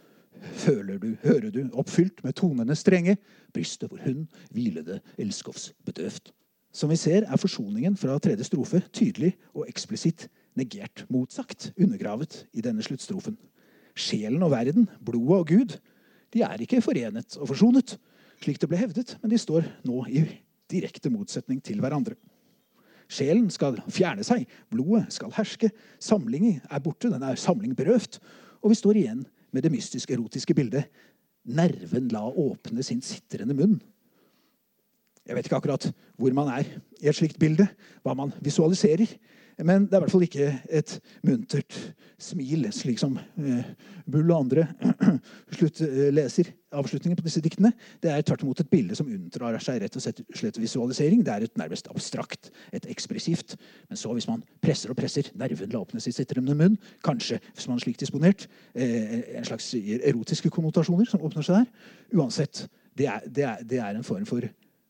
Føler du, hører du, oppfylt med tonene strenge. Brystet hvor hun hvilede elskovs bedøvt. Som vi ser, er forsoningen fra tredje strofe tydelig og eksplisitt negert, motsagt, undergravet i denne sluttstrofen. Sjelen og verden, blodet og Gud, de er ikke forenet og forsonet, slik det ble hevdet, men de står nå i direkte motsetning til hverandre. Sjelen skal fjerne seg, blodet skal herske. Samlingen er borte, den er samling berøvt. Og vi står igjen med det mystisk erotiske bildet. Nerven la åpne sin sitrende munn. Jeg vet ikke akkurat hvor man er i et slikt bilde, hva man visualiserer. Men det er i hvert fall ikke et muntert smil, slik som eh, Bull og andre eh, leser avslutningen på disse diktene. Det er tvert imot et bilde som unndrar seg rett og slett visualisering. Det er et nærmest abstrakt, et ekspressivt. Men så, hvis man presser og presser, nerven åpnes i sitrende munn, kanskje, hvis man er slik disponert, eh, en slags erotiske konnotasjoner som åpner seg der. Uansett, det er, det er, det er en form for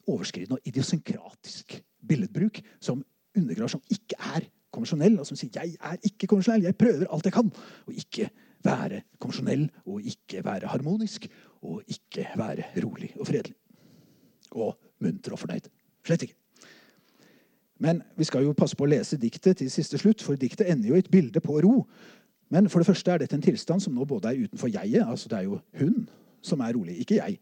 overskridende og idiosynkratisk billedbruk som undergraver, som ikke er konvensjonell, og som sier 'jeg er ikke konvensjonell', jeg prøver alt jeg kan. Og ikke være konvensjonell, og ikke være harmonisk, og ikke være rolig og fredelig. Og munter og fornøyd. Slett ikke. Men vi skal jo passe på å lese diktet til siste slutt, for diktet ender jo i et bilde på ro. Men for det første er dette en tilstand som nå både er utenfor jeget, altså det er jo hun som er rolig, ikke jeg,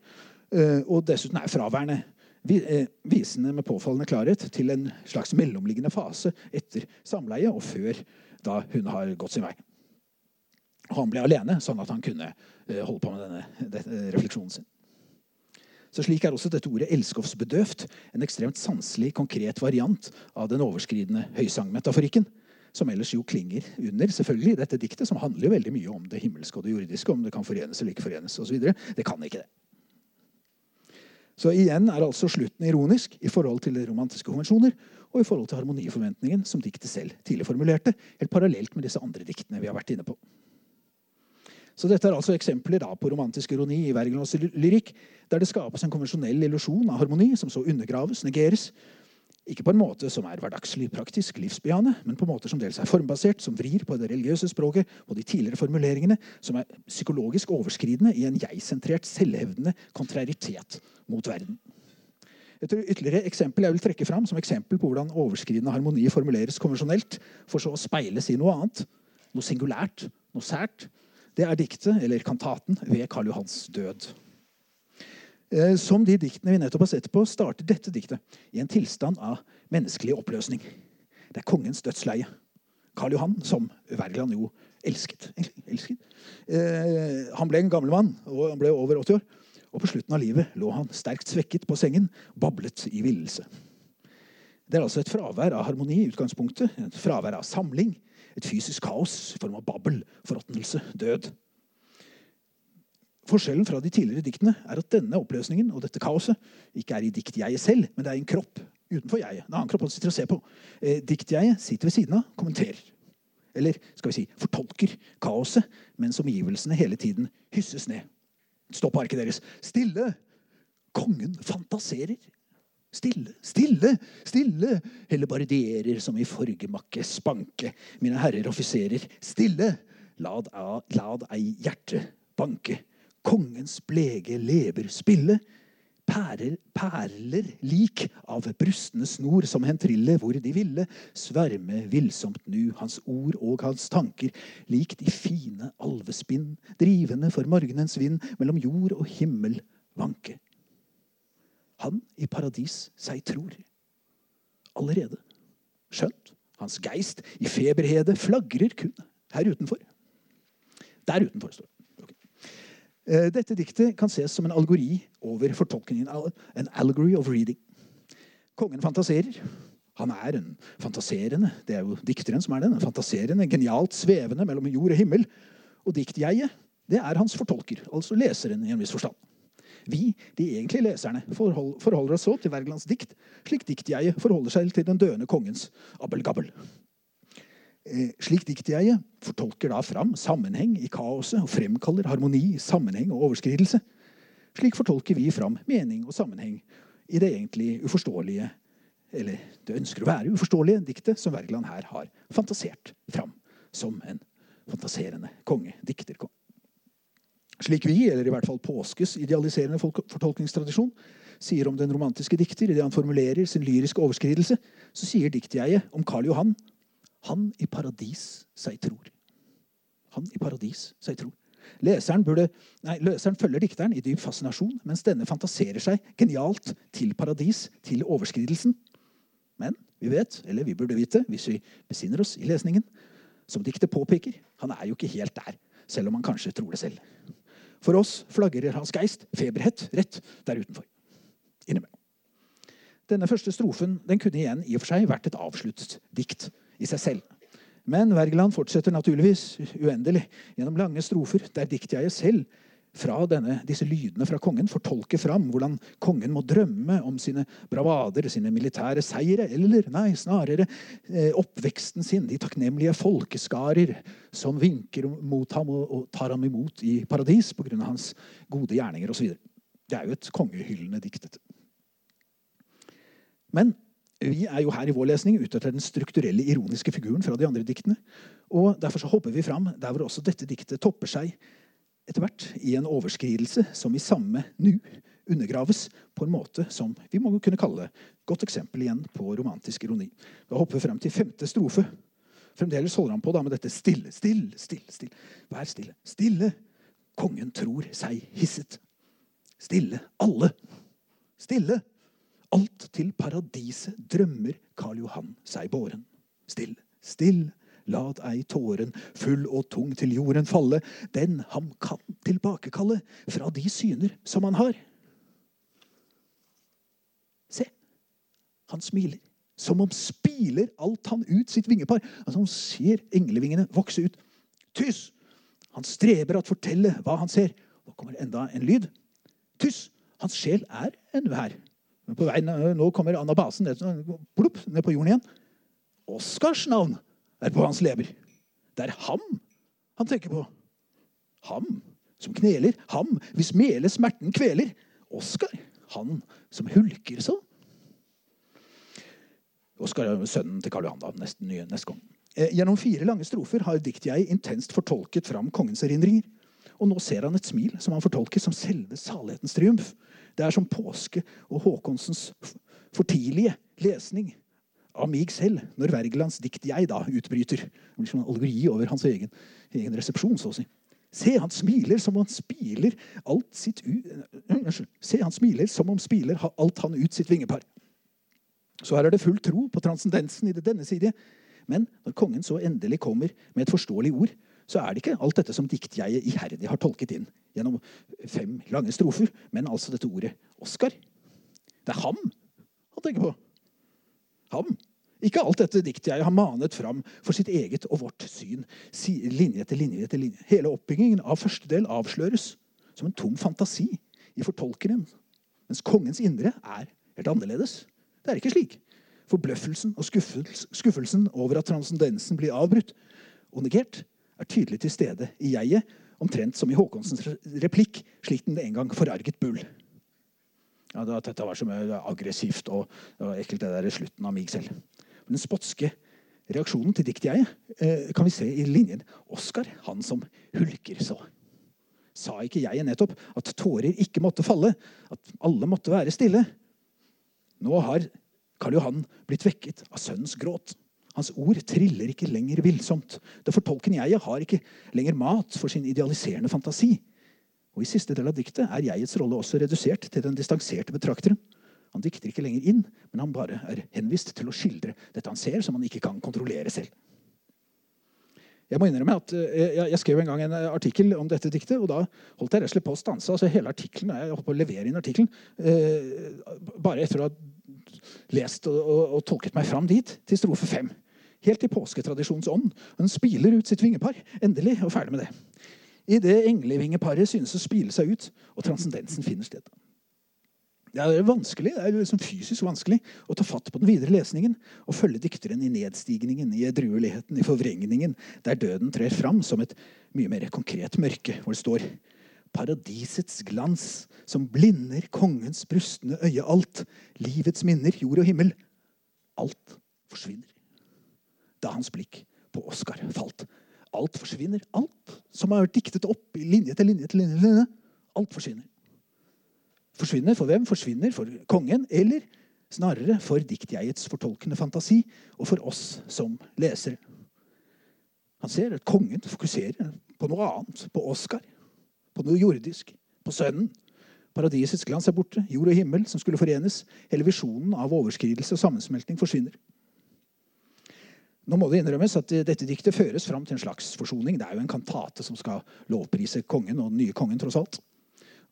eh, og dessuten er fraværende. Eh, visende med påfallende klarhet til en slags mellomliggende fase etter samleie og før da hun har gått sin vei. Han ble alene, sånn at han kunne eh, holde på med denne, denne refleksjonen sin. Så Slik er også dette ordet 'elskovsbedøvt' en ekstremt sanselig, konkret variant av den overskridende høysangmetaforikken, som ellers jo klinger under selvfølgelig dette diktet, som handler jo veldig mye om det himmelske og det jordiske, om det kan forenes eller ikke forenes osv. Det kan ikke det. Så igjen er altså slutten ironisk i forhold til romantiske konvensjoner og i forhold til harmoniforventningen som diktet selv tidlig formulerte, helt parallelt med disse andre diktene vi har vært inne på. Så Dette er altså eksempler på romantisk ironi i Wergelands lyrikk, der det skapes en konvensjonell illusjon av harmoni som så undergraves, negeres, ikke på en måte som er hverdagslig, praktisk, livsbejaende, men på måter som dels er formbasert, som vrir på det religiøse språket og de tidligere formuleringene, som er psykologisk overskridende i en jeg-sentrert, selvhevdende kontraritet mot verden. Et ytterligere eksempel jeg vil trekke fram som eksempel på hvordan overskridende harmoni formuleres konvensjonelt, for så å speiles i noe annet, noe singulært, noe sært, det er diktet, eller kantaten, ved Karl Johans død. Eh, som de diktene vi nettopp har sett på, starter dette diktet i en tilstand av menneskelig oppløsning. Det er kongens dødsleie. Karl Johan, som Wergeland jo elsket. elsket. Eh, han ble en gammel mann, og han ble over 80 år. Og på slutten av livet lå han sterkt svekket på sengen, bablet i villelse. Det er altså et fravær av harmoni i utgangspunktet. Et fravær av samling. Et fysisk kaos i form av babbel, forråtnelse, død. Forskjellen fra de tidligere diktene er at denne oppløsningen og dette kaoset ikke er i diktjeget selv, men det er i en kropp utenfor jeget. En annen kropp han sitter og ser på. Eh, diktjeget sitter ved siden av, kommenterer. Eller skal vi si fortolker kaoset, mens omgivelsene hele tiden hysses ned. Stopp arket deres. Stille! Kongen fantaserer. Stille, stille, stille! Heller bardierer som i forgemakke spanke. Mine herrer offiserer, stille! Lad, lad ei hjerte banke kongens blege lever spille. Perler, perler lik av brustne snor som hen trille hvor de ville. Sverme villsomt nu hans ord og hans tanker, lik de fine alvespinn, drivende for morgenens vind, mellom jord og himmel vanke. Han i paradis seg tror. Allerede. Skjønt hans geist i feberhede flagrer kun her utenfor. Der utenfor står det. Eh, dette diktet kan ses som en algori over fortolkningen av en allegory of reading. Kongen fantaserer. Han er en fantaserende det er jo dikteren som er den, en fantaserende, genialt svevende mellom jord og himmel. Og diktjeget det er hans fortolker, altså leseren i en viss forstand. Vi, de egentlige leserne, forholder oss så til Wergelands dikt, slik diktjeget forholder seg til den døende kongens abbelgabbel. Eh, slik diktjeget fortolker da fram sammenheng i kaoset og fremkaller harmoni, sammenheng og overskridelse. Slik fortolker vi fram mening og sammenheng i det egentlig uforståelige, eller det ønsker å være uforståelige, diktet som Wergeland her har fantasert fram som en fantaserende konge, dikterkonge. Slik vi, eller i hvert fall påskes idealiserende fortolkningstradisjon, sier om den romantiske dikter idet han formulerer sin lyriske overskridelse, så sier diktjeget om Karl Johan han i paradis seg tror. Han i paradis seg tror. Leseren, burde, nei, leseren følger dikteren i dyp fascinasjon, mens denne fantaserer seg genialt til paradis, til overskridelsen. Men vi vet, eller vi burde vite, hvis vi besinner oss i lesningen, som diktet påpeker, han er jo ikke helt der, selv om han kanskje tror det selv. For oss flagrer hans geist feberhett rett der utenfor. Innimellom. Denne første strofen den kunne igjen i og for seg vært et avsluttet dikt i seg selv. Men Wergeland fortsetter naturligvis uendelig gjennom lange strofer der diktjeget selv fra denne, disse lydene fra kongen fortolker fram hvordan kongen må drømme om sine bravader, sine militære seire, eller nei, snarere eh, oppveksten sin, de takknemlige folkeskarer som vinker mot ham og tar ham imot i paradis pga. hans gode gjerninger osv. Det er jo et kongehyllende dikt. Men vi er jo her i vår lesning ute etter den strukturelle, ironiske figuren fra de andre diktene. Og Derfor så hopper vi fram der hvor også dette diktet topper seg etter hvert i en overskridelse som i samme nu undergraves på en måte som vi må kunne kalle godt eksempel igjen på romantisk ironi. Da hopper vi frem til femte strofe. Fremdeles holder han på da med dette stille, stille, stille. stille. Vær stille. Stille. Kongen tror seg hisset. Stille, alle. Stille. Alt til paradiset drømmer Karl Johan seg båren. Still, still, lad ei tåren full og tung til jorden falle, den ham kan tilbakekalle fra de syner som han har. Se, han smiler, som om spiler alt han ut sitt vingepar. Altså Han ser englevingene vokse ut. Tyss! Han streber at fortelle hva han ser. Nå kommer enda en lyd. Tyss! Hans sjel er ennå På vei, nå kommer anabasen ned, plopp, ned på jorden igjen. Oskars navn er på hans lever. Det er ham han tenker på. Ham som kneler. Ham hvis mele smerten kveler. Oskar, han som hulker så. Oskar er sønnen til Karl Johan. da, nesten nye, neste gang. Eh, gjennom fire lange strofer har diktjeget intenst fortolket fram kongens erindringer. Og nå ser han et smil som han fortolker som selve salighetens triumf. Det er som påske og Håkonsens for tidlige lesning av mig selv når Wergelands dikt 'Jeg' da utbryter. Det blir som en allegori over hans egen, egen resepsjon, så å si. Se, han smiler som om han spiler alt sitt ut Se, han smiler som om spiler alt han ut sitt vingepar. Så her er det full tro på transcendensen i det denne side. Men når kongen så endelig kommer med et forståelig ord, så er det ikke alt dette som diktjeget iherdig har tolket inn gjennom fem lange strofer, men altså dette ordet Oskar. Det er ham han tenker på. Ham. Ikke alt dette diktjeget har manet fram for sitt eget og vårt syn. Linje etter linje etter linje. Hele oppbyggingen av første del avsløres som en tom fantasi i fortolkeren. Mens kongens indre er helt annerledes. Det er ikke slik. Forbløffelsen og skuffelsen over at transcendensen blir avbrutt og negert, er tydelig til stede i jeget, omtrent som i Håkonsens replikk, slik den en gang forarget Bull. Ja, at dette var så mye aggressivt og, og ekkelt, det der i slutten av mig selv. Den spotske reaksjonen til diktjeget eh, kan vi se i linjen. Oskar, han som hulker så. Sa ikke jeg nettopp at tårer ikke måtte falle? At alle måtte være stille? Nå har Karl Johan blitt vekket av sønnens gråt. Hans ord triller ikke lenger villsomt. Det fortolkende jeget har ikke lenger mat for sin idealiserende fantasi. Og I siste del av diktet er jegets rolle også redusert til den distanserte betrakteren. Han dikter ikke lenger inn, men han bare er henvist til å skildre dette han ser, som han ikke kan kontrollere selv. Jeg må innrømme at eh, jeg, skrev en gang en artikkel om dette diktet, og da holdt jeg rett på å stanse. altså hele artiklen, Jeg holdt på å levere inn artikkelen eh, bare etter å ha lest og, og, og, tolket meg fram dit, til strofe fem. Helt i påsketradisjonens ånd. Den spiler ut sitt vingepar. Endelig, og ferdig med det. Idet englevingeparet synes å spile seg ut, og transcendensen finner sted. Det er vanskelig, det er liksom fysisk vanskelig å ta fatt på den videre lesningen og følge dikteren i nedstigningen, i edrueligheten, i forvrengningen, der døden trer fram som et mye mer konkret mørke, hvor det står Paradisets glans som blinder kongens brustne øye alt. Livets minner, jord og himmel. Alt forsvinner. Da hans blikk på Oskar falt. Alt forsvinner. Alt som har vært diktet opp i linje til linje til linje. linje. Alt forsvinner. Forsvinner for hvem? Forsvinner for kongen, eller snarere for diktjegets fortolkende fantasi, og for oss som lesere. Han ser at kongen fokuserer på noe annet, på Oskar på noe jordisk, på Sønnen. Paradisets glans er borte, jord og himmel som skulle forenes. Hele visjonen av overskridelse og sammensmelting forsvinner. Nå må det innrømmes at dette diktet føres fram til en slags forsoning. Det er jo en kantate som skal lovprise kongen og den nye kongen, tross alt.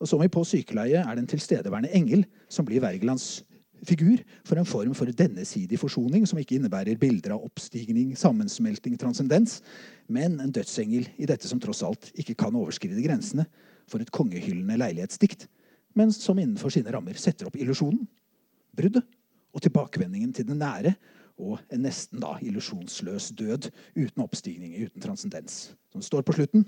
Og som i På sykeleie er det en tilstedeværende engel som blir Wergelands figur for en form for dennesidig forsoning som ikke innebærer bilder av oppstigning, sammensmelting, transcendens, men en dødsengel i dette som tross alt ikke kan overskride grensene for et kongehyllende leilighetsdikt, men som innenfor sine rammer setter opp illusjonen, bruddet og tilbakevendingen til det nære og en nesten da illusjonsløs død uten oppstigning, uten transcendens. Som står på slutten.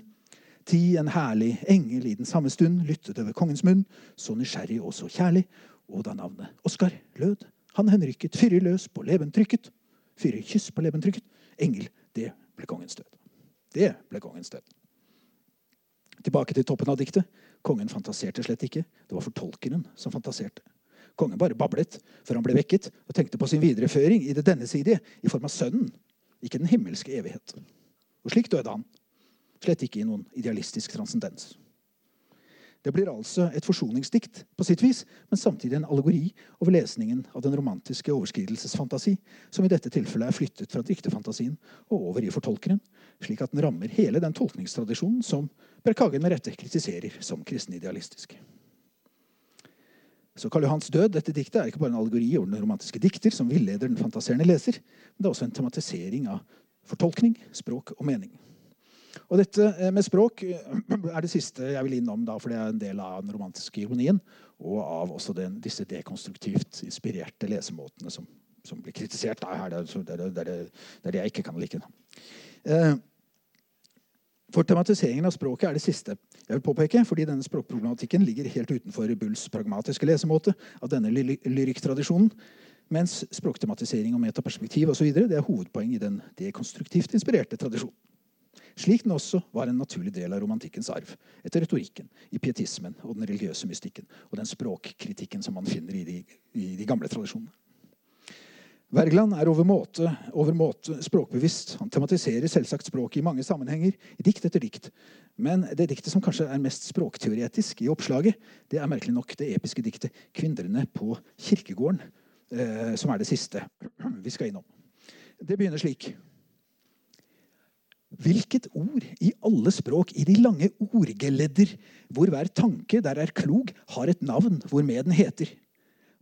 Ti en herlig engel i den samme stund lyttet over kongens munn, så nysgjerrig og så kjærlig, og da navnet Oskar lød, han henrykket, fyrre løs på leventrykket, fyrre kyss på leventrykket. engel, det ble kongens død. Det ble kongens død. Tilbake til toppen av diktet. Kongen fantaserte slett ikke. Det var fortolkeren som fantaserte. Kongen bare bablet før han ble vekket og tenkte på sin videreføring i det dennesidige i form av sønnen, ikke den himmelske evighet. Og slik døde han. Slett ikke i noen idealistisk transcendens. Det blir altså et forsoningsdikt på sitt vis, men samtidig en allegori over lesningen av den romantiske overskridelsesfantasi, som i dette tilfellet er flyttet fra diktefantasien og over i fortolkeren, slik at den rammer hele den tolkningstradisjonen som Berghagen med rette kritiserer som kristenidealistisk. Så Karl Johans død, dette diktet, er ikke bare en allegori over den romantiske dikter som villeder den fantaserende leser, men det er også en tematisering av fortolkning, språk og mening. Og dette eh, med språk eh, er det siste jeg vil innom, da, for det er en del av den romantiske ironien, og av også den, disse dekonstruktivt inspirerte lesemåtene som, som blir kritisert. Da, her, det, er det, det, jeg ikke kan like. Eh, for tematiseringen av språket er det siste jeg vil påpeke, fordi denne språkproblematikken ligger helt utenfor Bulls pragmatiske lesemåte av denne ly lyrikktradisjonen. Mens språktematisering og metaperspektiv og så videre, det er hovedpoeng i den dekonstruktivt inspirerte tradisjonen. Slik den også var en naturlig del av romantikkens arv, etter retorikken, i pietismen og den religiøse mystikken, og den språkkritikken som man finner i de, i de gamle tradisjonene. Wergeland er overmåte, overmåte språkbevisst. Han tematiserer selvsagt språket i mange sammenhenger, i dikt etter dikt. Men det diktet som kanskje er mest språkteoretisk i oppslaget, det er merkelig nok det episke diktet 'Kvinndrene på kirkegården', eh, som er det siste vi skal innom. Det begynner slik. Hvilket ord i alle språk, i de lange ordgeledder, hvor hver tanke der er klok, har et navn hvormed den heter?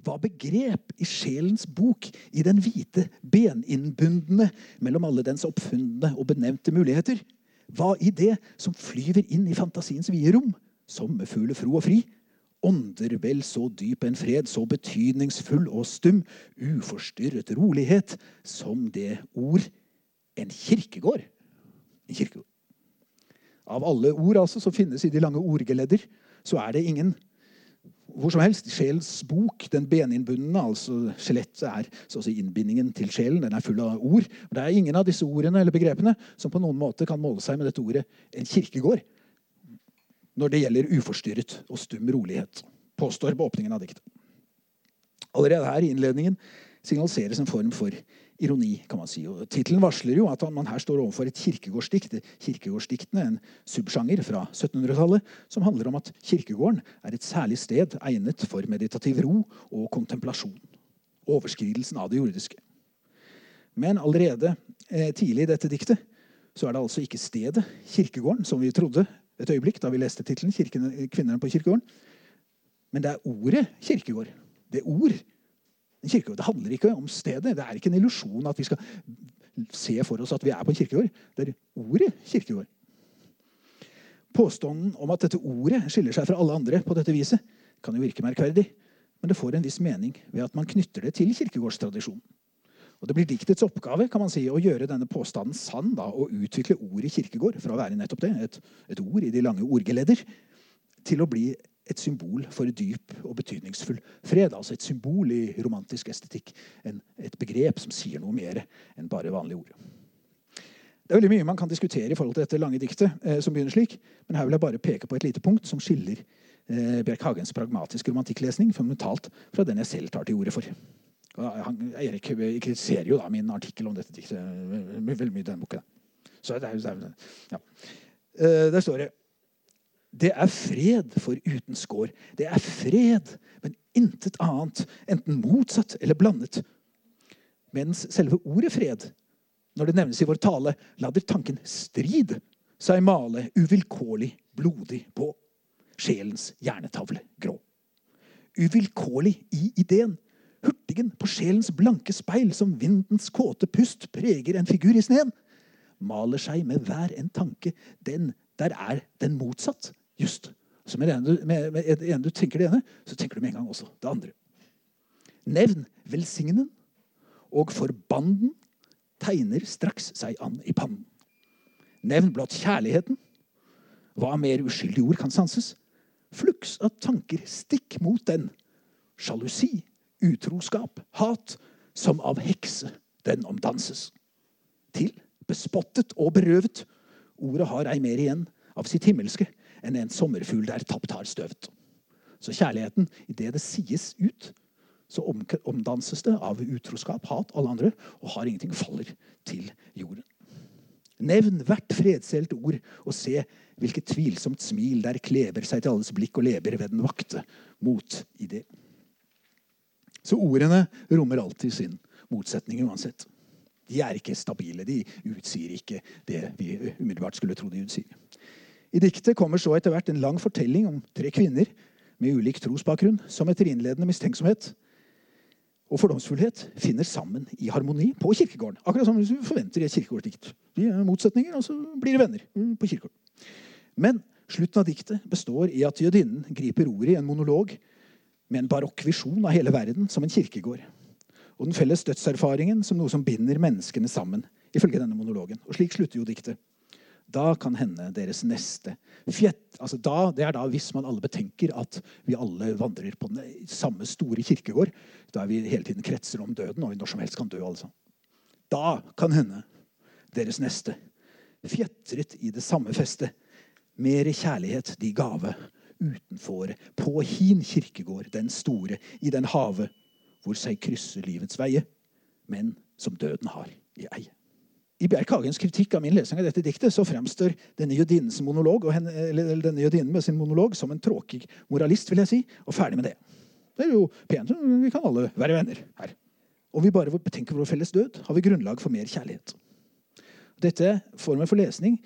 Hva begrep i sjelens bok, i den hvite, beninnbundne, mellom alle dens oppfundne og benevnte muligheter? Hva i det som flyver inn i fantasiens vide rom, sommerfugler fro og fri? Ånder vel så dyp en fred, så betydningsfull og stum, uforstyrret rolighet, som det ord en kirkegård. Kirkegård. Av alle ord altså som finnes i de lange ordgeledder, så er det ingen hvor som helst. Sjelens bok, den beninnbundne, altså skjelettet, er så å si innbindingen til sjelen. Den er full av ord. Og det er ingen av disse ordene eller begrepene som på noen måte kan måle seg med dette ordet en kirkegård når det gjelder uforstyrret og stum rolighet, påstår på åpningen av diktet. Allerede her i innledningen signaliseres en form for ironi, kan man si. Og Tittelen varsler jo at man her står overfor et kirkegårdsdikt. Kirkegårdsdiktene, en subsjanger fra 1700-tallet, som handler om at kirkegården er et særlig sted egnet for meditativ ro og kontemplasjon. Overskridelsen av det jordiske. Men allerede eh, tidlig i dette diktet så er det altså ikke stedet, kirkegården, som vi trodde et øyeblikk da vi leste tittelen 'Kvinnene på kirkegården'. Men det er ordet kirkegård. Det ord kirkegård. Det handler ikke om stedet. Det er ikke en illusjon at vi skal se for oss at vi er på en kirkegård. Det er ordet kirkegård. Påstanden om at dette ordet skiller seg fra alle andre på dette viset, kan jo virke merkverdig, men det får en viss mening ved at man knytter det til kirkegårdstradisjonen. Og Det blir diktets oppgave kan man si, å gjøre denne påstanden sann da, og utvikle ordet kirkegård fra å være nettopp det, et, et ord i de lange ordgeledder, til å bli et symbol for dyp og betydningsfull fred. Altså et symbol i romantisk estetikk. En, et begrep som sier noe mer enn bare vanlige ord. Det er veldig mye man kan diskutere i forhold til dette lange diktet, eh, som begynner slik, men her vil jeg bare peke på et lite punkt som skiller eh, Bjerk Hagens pragmatiske romantikklesning fundamentalt fra den jeg selv tar til orde for. Han, Erik kritiserer jo da min artikkel om dette diktet veldig mye i denne boka. Så det er, ja. Eh, der står det Det er fred for uten skår. Det er fred, men intet annet, enten motsatt eller blandet. Mens selve ordet fred, når det nevnes i vår tale, lader tanken strid seg male uvilkårlig blodig på sjelens hjernetavle grå. Uvilkårlig i ideen, hurtigen på sjelens blanke speil som vindens kåte pust preger en figur i sneen, maler seg med hver en tanke den der er den motsatt, just. Så med det ene, med, med det ene du tenker det ene, så tenker du med en gang også det andre. Nevn velsignen, og forbanden tegner straks seg an i pannen. Nevn blott kjærligheten. Hva mer uskyldige ord kan sanses? Fluks av tanker stikk mot den. Sjalusi, utroskap, hat, som av hekse den omdanses. Til bespottet og berøvet. Ordet har ei mer igjen av sitt himmelske enn en sommerfugl der tapt har støvt. Så kjærligheten, idet det sies ut, så omdanses det av utroskap, hat, alle andre, og har ingenting faller til jorden. Nevn hvert fredselt ord, og se hvilket tvilsomt smil der kleber seg til alles blikk og leber ved den vakte mot i. Så ordene rommer alltid sin motsetning uansett. De er ikke stabile. De utsier ikke det vi umiddelbart skulle tro de utsier. I diktet kommer så etter hvert en lang fortelling om tre kvinner med ulik trosbakgrunn som etter innledende mistenksomhet og fordomsfullhet finner sammen i harmoni på kirkegården. Akkurat som vi forventer i et kirkegårdsdikt. De er motsetninger, og så blir de venner på kirkegården. Men slutten av diktet består i at jødinnen griper ordet i en monolog med en barokk visjon av hele verden som en kirkegård. Og den felles dødserfaringen som noe som binder menneskene sammen. ifølge denne monologen. Og slik slutter jo diktet. Da kan hende deres neste fjett, altså da, Det er da hvis man alle betenker at vi alle vandrer på den samme store kirkegård. Er vi hele tiden kretser om døden, og vi når som helst kan dø. altså. Da kan hende deres neste fjetret i det samme festet. Mere kjærlighet de gave utenfor, på hin kirkegård, den store, i den have, hvor seg krysser livets veie, men som døden har i eie. I Bjerk Hagens kritikk av min lesing av dette diktet så fremstår denne jødinnens monolog, henne, denne jødinnen med sin monolog som en tråkig moralist, vil jeg si, og ferdig med det. Det er jo pent. Vi kan alle være venner her. Om vi bare betenker vår felles død, har vi grunnlag for mer kjærlighet. Dette formen for lesning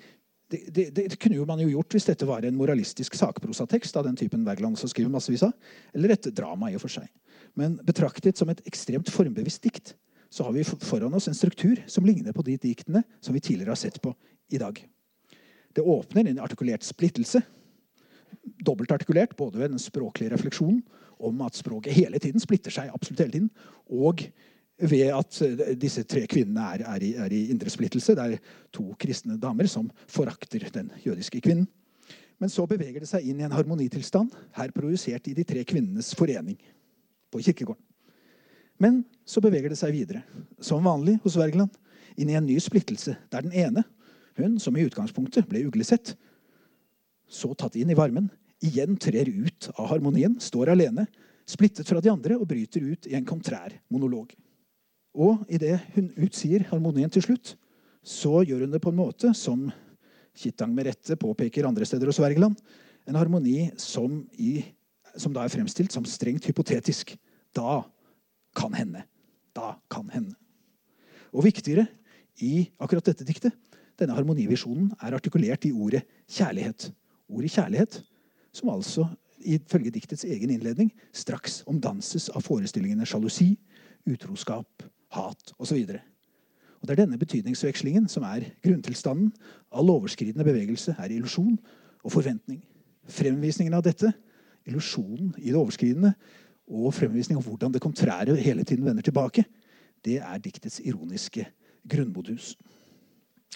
det, det, det, kunne man jo gjort hvis dette var en moralistisk sakprosatekst av den typen Wergeland som skriver massevis av, eller et drama i og for seg. Men betraktet som et ekstremt formbevisst dikt så har vi foran oss en struktur som ligner på de diktene som vi tidligere har sett på i dag. Det åpner en artikulert splittelse. Dobbeltartikulert både ved den språklige refleksjonen om at språket hele tiden splitter seg, absolutt hele tiden, og ved at eh, disse tre kvinnene er, er, i, er i indre splittelse. Det er to kristne damer som forakter den jødiske kvinnen. Men så beveger det seg inn i en harmonitilstand, her projisert i de tre kvinnenes forening på kirkegården. Men så beveger det seg videre, som vanlig hos Wergeland, inn i en ny splittelse, der den ene, hun som i utgangspunktet ble uglesett, så tatt inn i varmen, igjen trer ut av harmonien, står alene, splittet fra de andre og bryter ut i en kontrær monolog. Og idet hun utsier harmonien til slutt, så gjør hun det på en måte som Kittang med rette påpeker andre steder hos Wergeland, en harmoni som, i, som da er fremstilt som strengt hypotetisk. Da kan hende. Da kan hende. Og viktigere i akkurat dette diktet, denne harmonivisjonen, er artikulert i ordet kjærlighet. Ordet kjærlighet, som altså ifølge diktets egen innledning straks omdanses av forestillingene sjalusi, utroskap, hat osv. Og Det er denne betydningsvekslingen som er grunntilstanden. All overskridende bevegelse er illusjon og forventning. Fremvisningen av dette, illusjonen i det overskridende, og fremvisning av hvordan det kontrære hele tiden vender tilbake, det er diktets ironiske grunnmodus.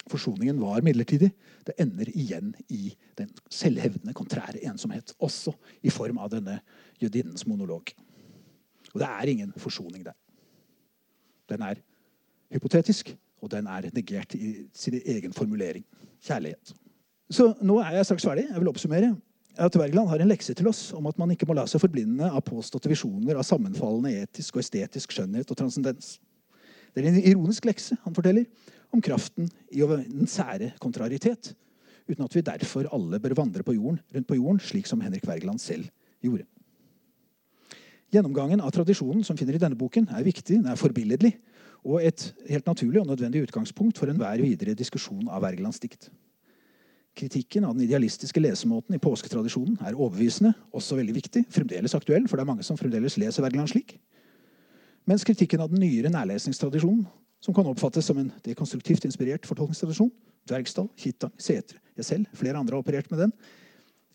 Forsoningen var midlertidig. Det ender igjen i den selvhevdende, kontrære ensomhet. Også i form av denne jødinnens monolog. Og det er ingen forsoning der. Den er hypotetisk, og den er negert i sin egen formulering. Kjærlighet. Så nå er jeg straks ferdig. Jeg vil oppsummere at Wergeland har en lekse til oss om at man ikke må la seg forblinde av påståtte visjoner av sammenfallende etisk og estetisk skjønnhet og transcendens. Det er en ironisk lekse han forteller om kraften i den sære kontraritet. uten at vi derfor alle bør vandre på jorden, rundt på jorden, slik som Henrik Wergeland selv gjorde. Gjennomgangen av tradisjonen som finner i denne boken, er viktig, den er forbilledlig og et helt naturlig og nødvendig utgangspunkt for enhver videre diskusjon av Wergelands dikt. Kritikken av den idealistiske lesemåten i påsketradisjonen er overbevisende, også veldig viktig, fremdeles aktuell, for det er mange som fremdeles leser Wergeland slik. Mens kritikken av den nyere nærlesningstradisjonen, som kan oppfattes som en dekonstruktivt inspirert fortolkningstradisjon, Dvergsdal, Kittang, Sætre, jeg selv, flere andre har operert med den,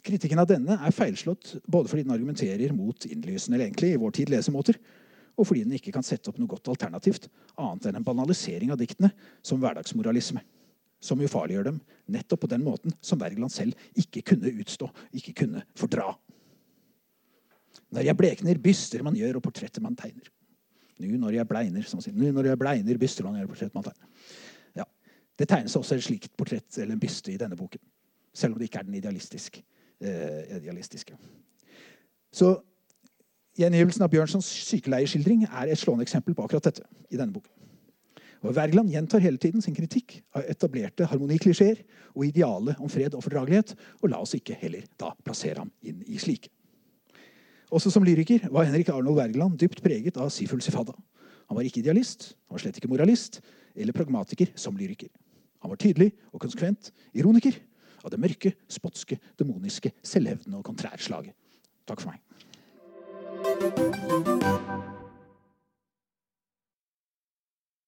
Kritikken av denne er feilslått både fordi den argumenterer mot innlysende eller egentlig i vår tid lesemåter, og fordi den ikke kan sette opp noe godt alternativt annet enn en banalisering av diktene som hverdagsmoralisme. Som ufarliggjør dem nettopp på den måten som Wergeland selv ikke kunne utstå, ikke kunne fordra. Når jeg blekner, byster man gjør, og portretter man tegner. Nu når jeg bleiner, som sier. Nu når jeg bleiner, byster man gjør, og portretter man tegner. Ja. Det tegnes også et slikt portrett eller en byste i denne boken. Selv om det ikke er den idealistiske eh, idealistiske. Så Gjengivelsen av Bjørnsons sykeleierskildring er et slående eksempel på akkurat dette. i denne boken. Og Wergeland gjentar hele tiden sin kritikk av etablerte harmoniklisjeer og idealet om fred og fordragelighet. Og la oss ikke heller da plassere ham inn i slike. Også som lyriker var Henrik Arnold Wergeland dypt preget av Siful Sifada. Han var ikke idealist, han var slett ikke moralist eller pragmatiker som lyriker. Han var tydelig og konsekvent ironiker av det mørke, spotske, demoniske, selvhevdende og kontrærslaget. Takk for meg.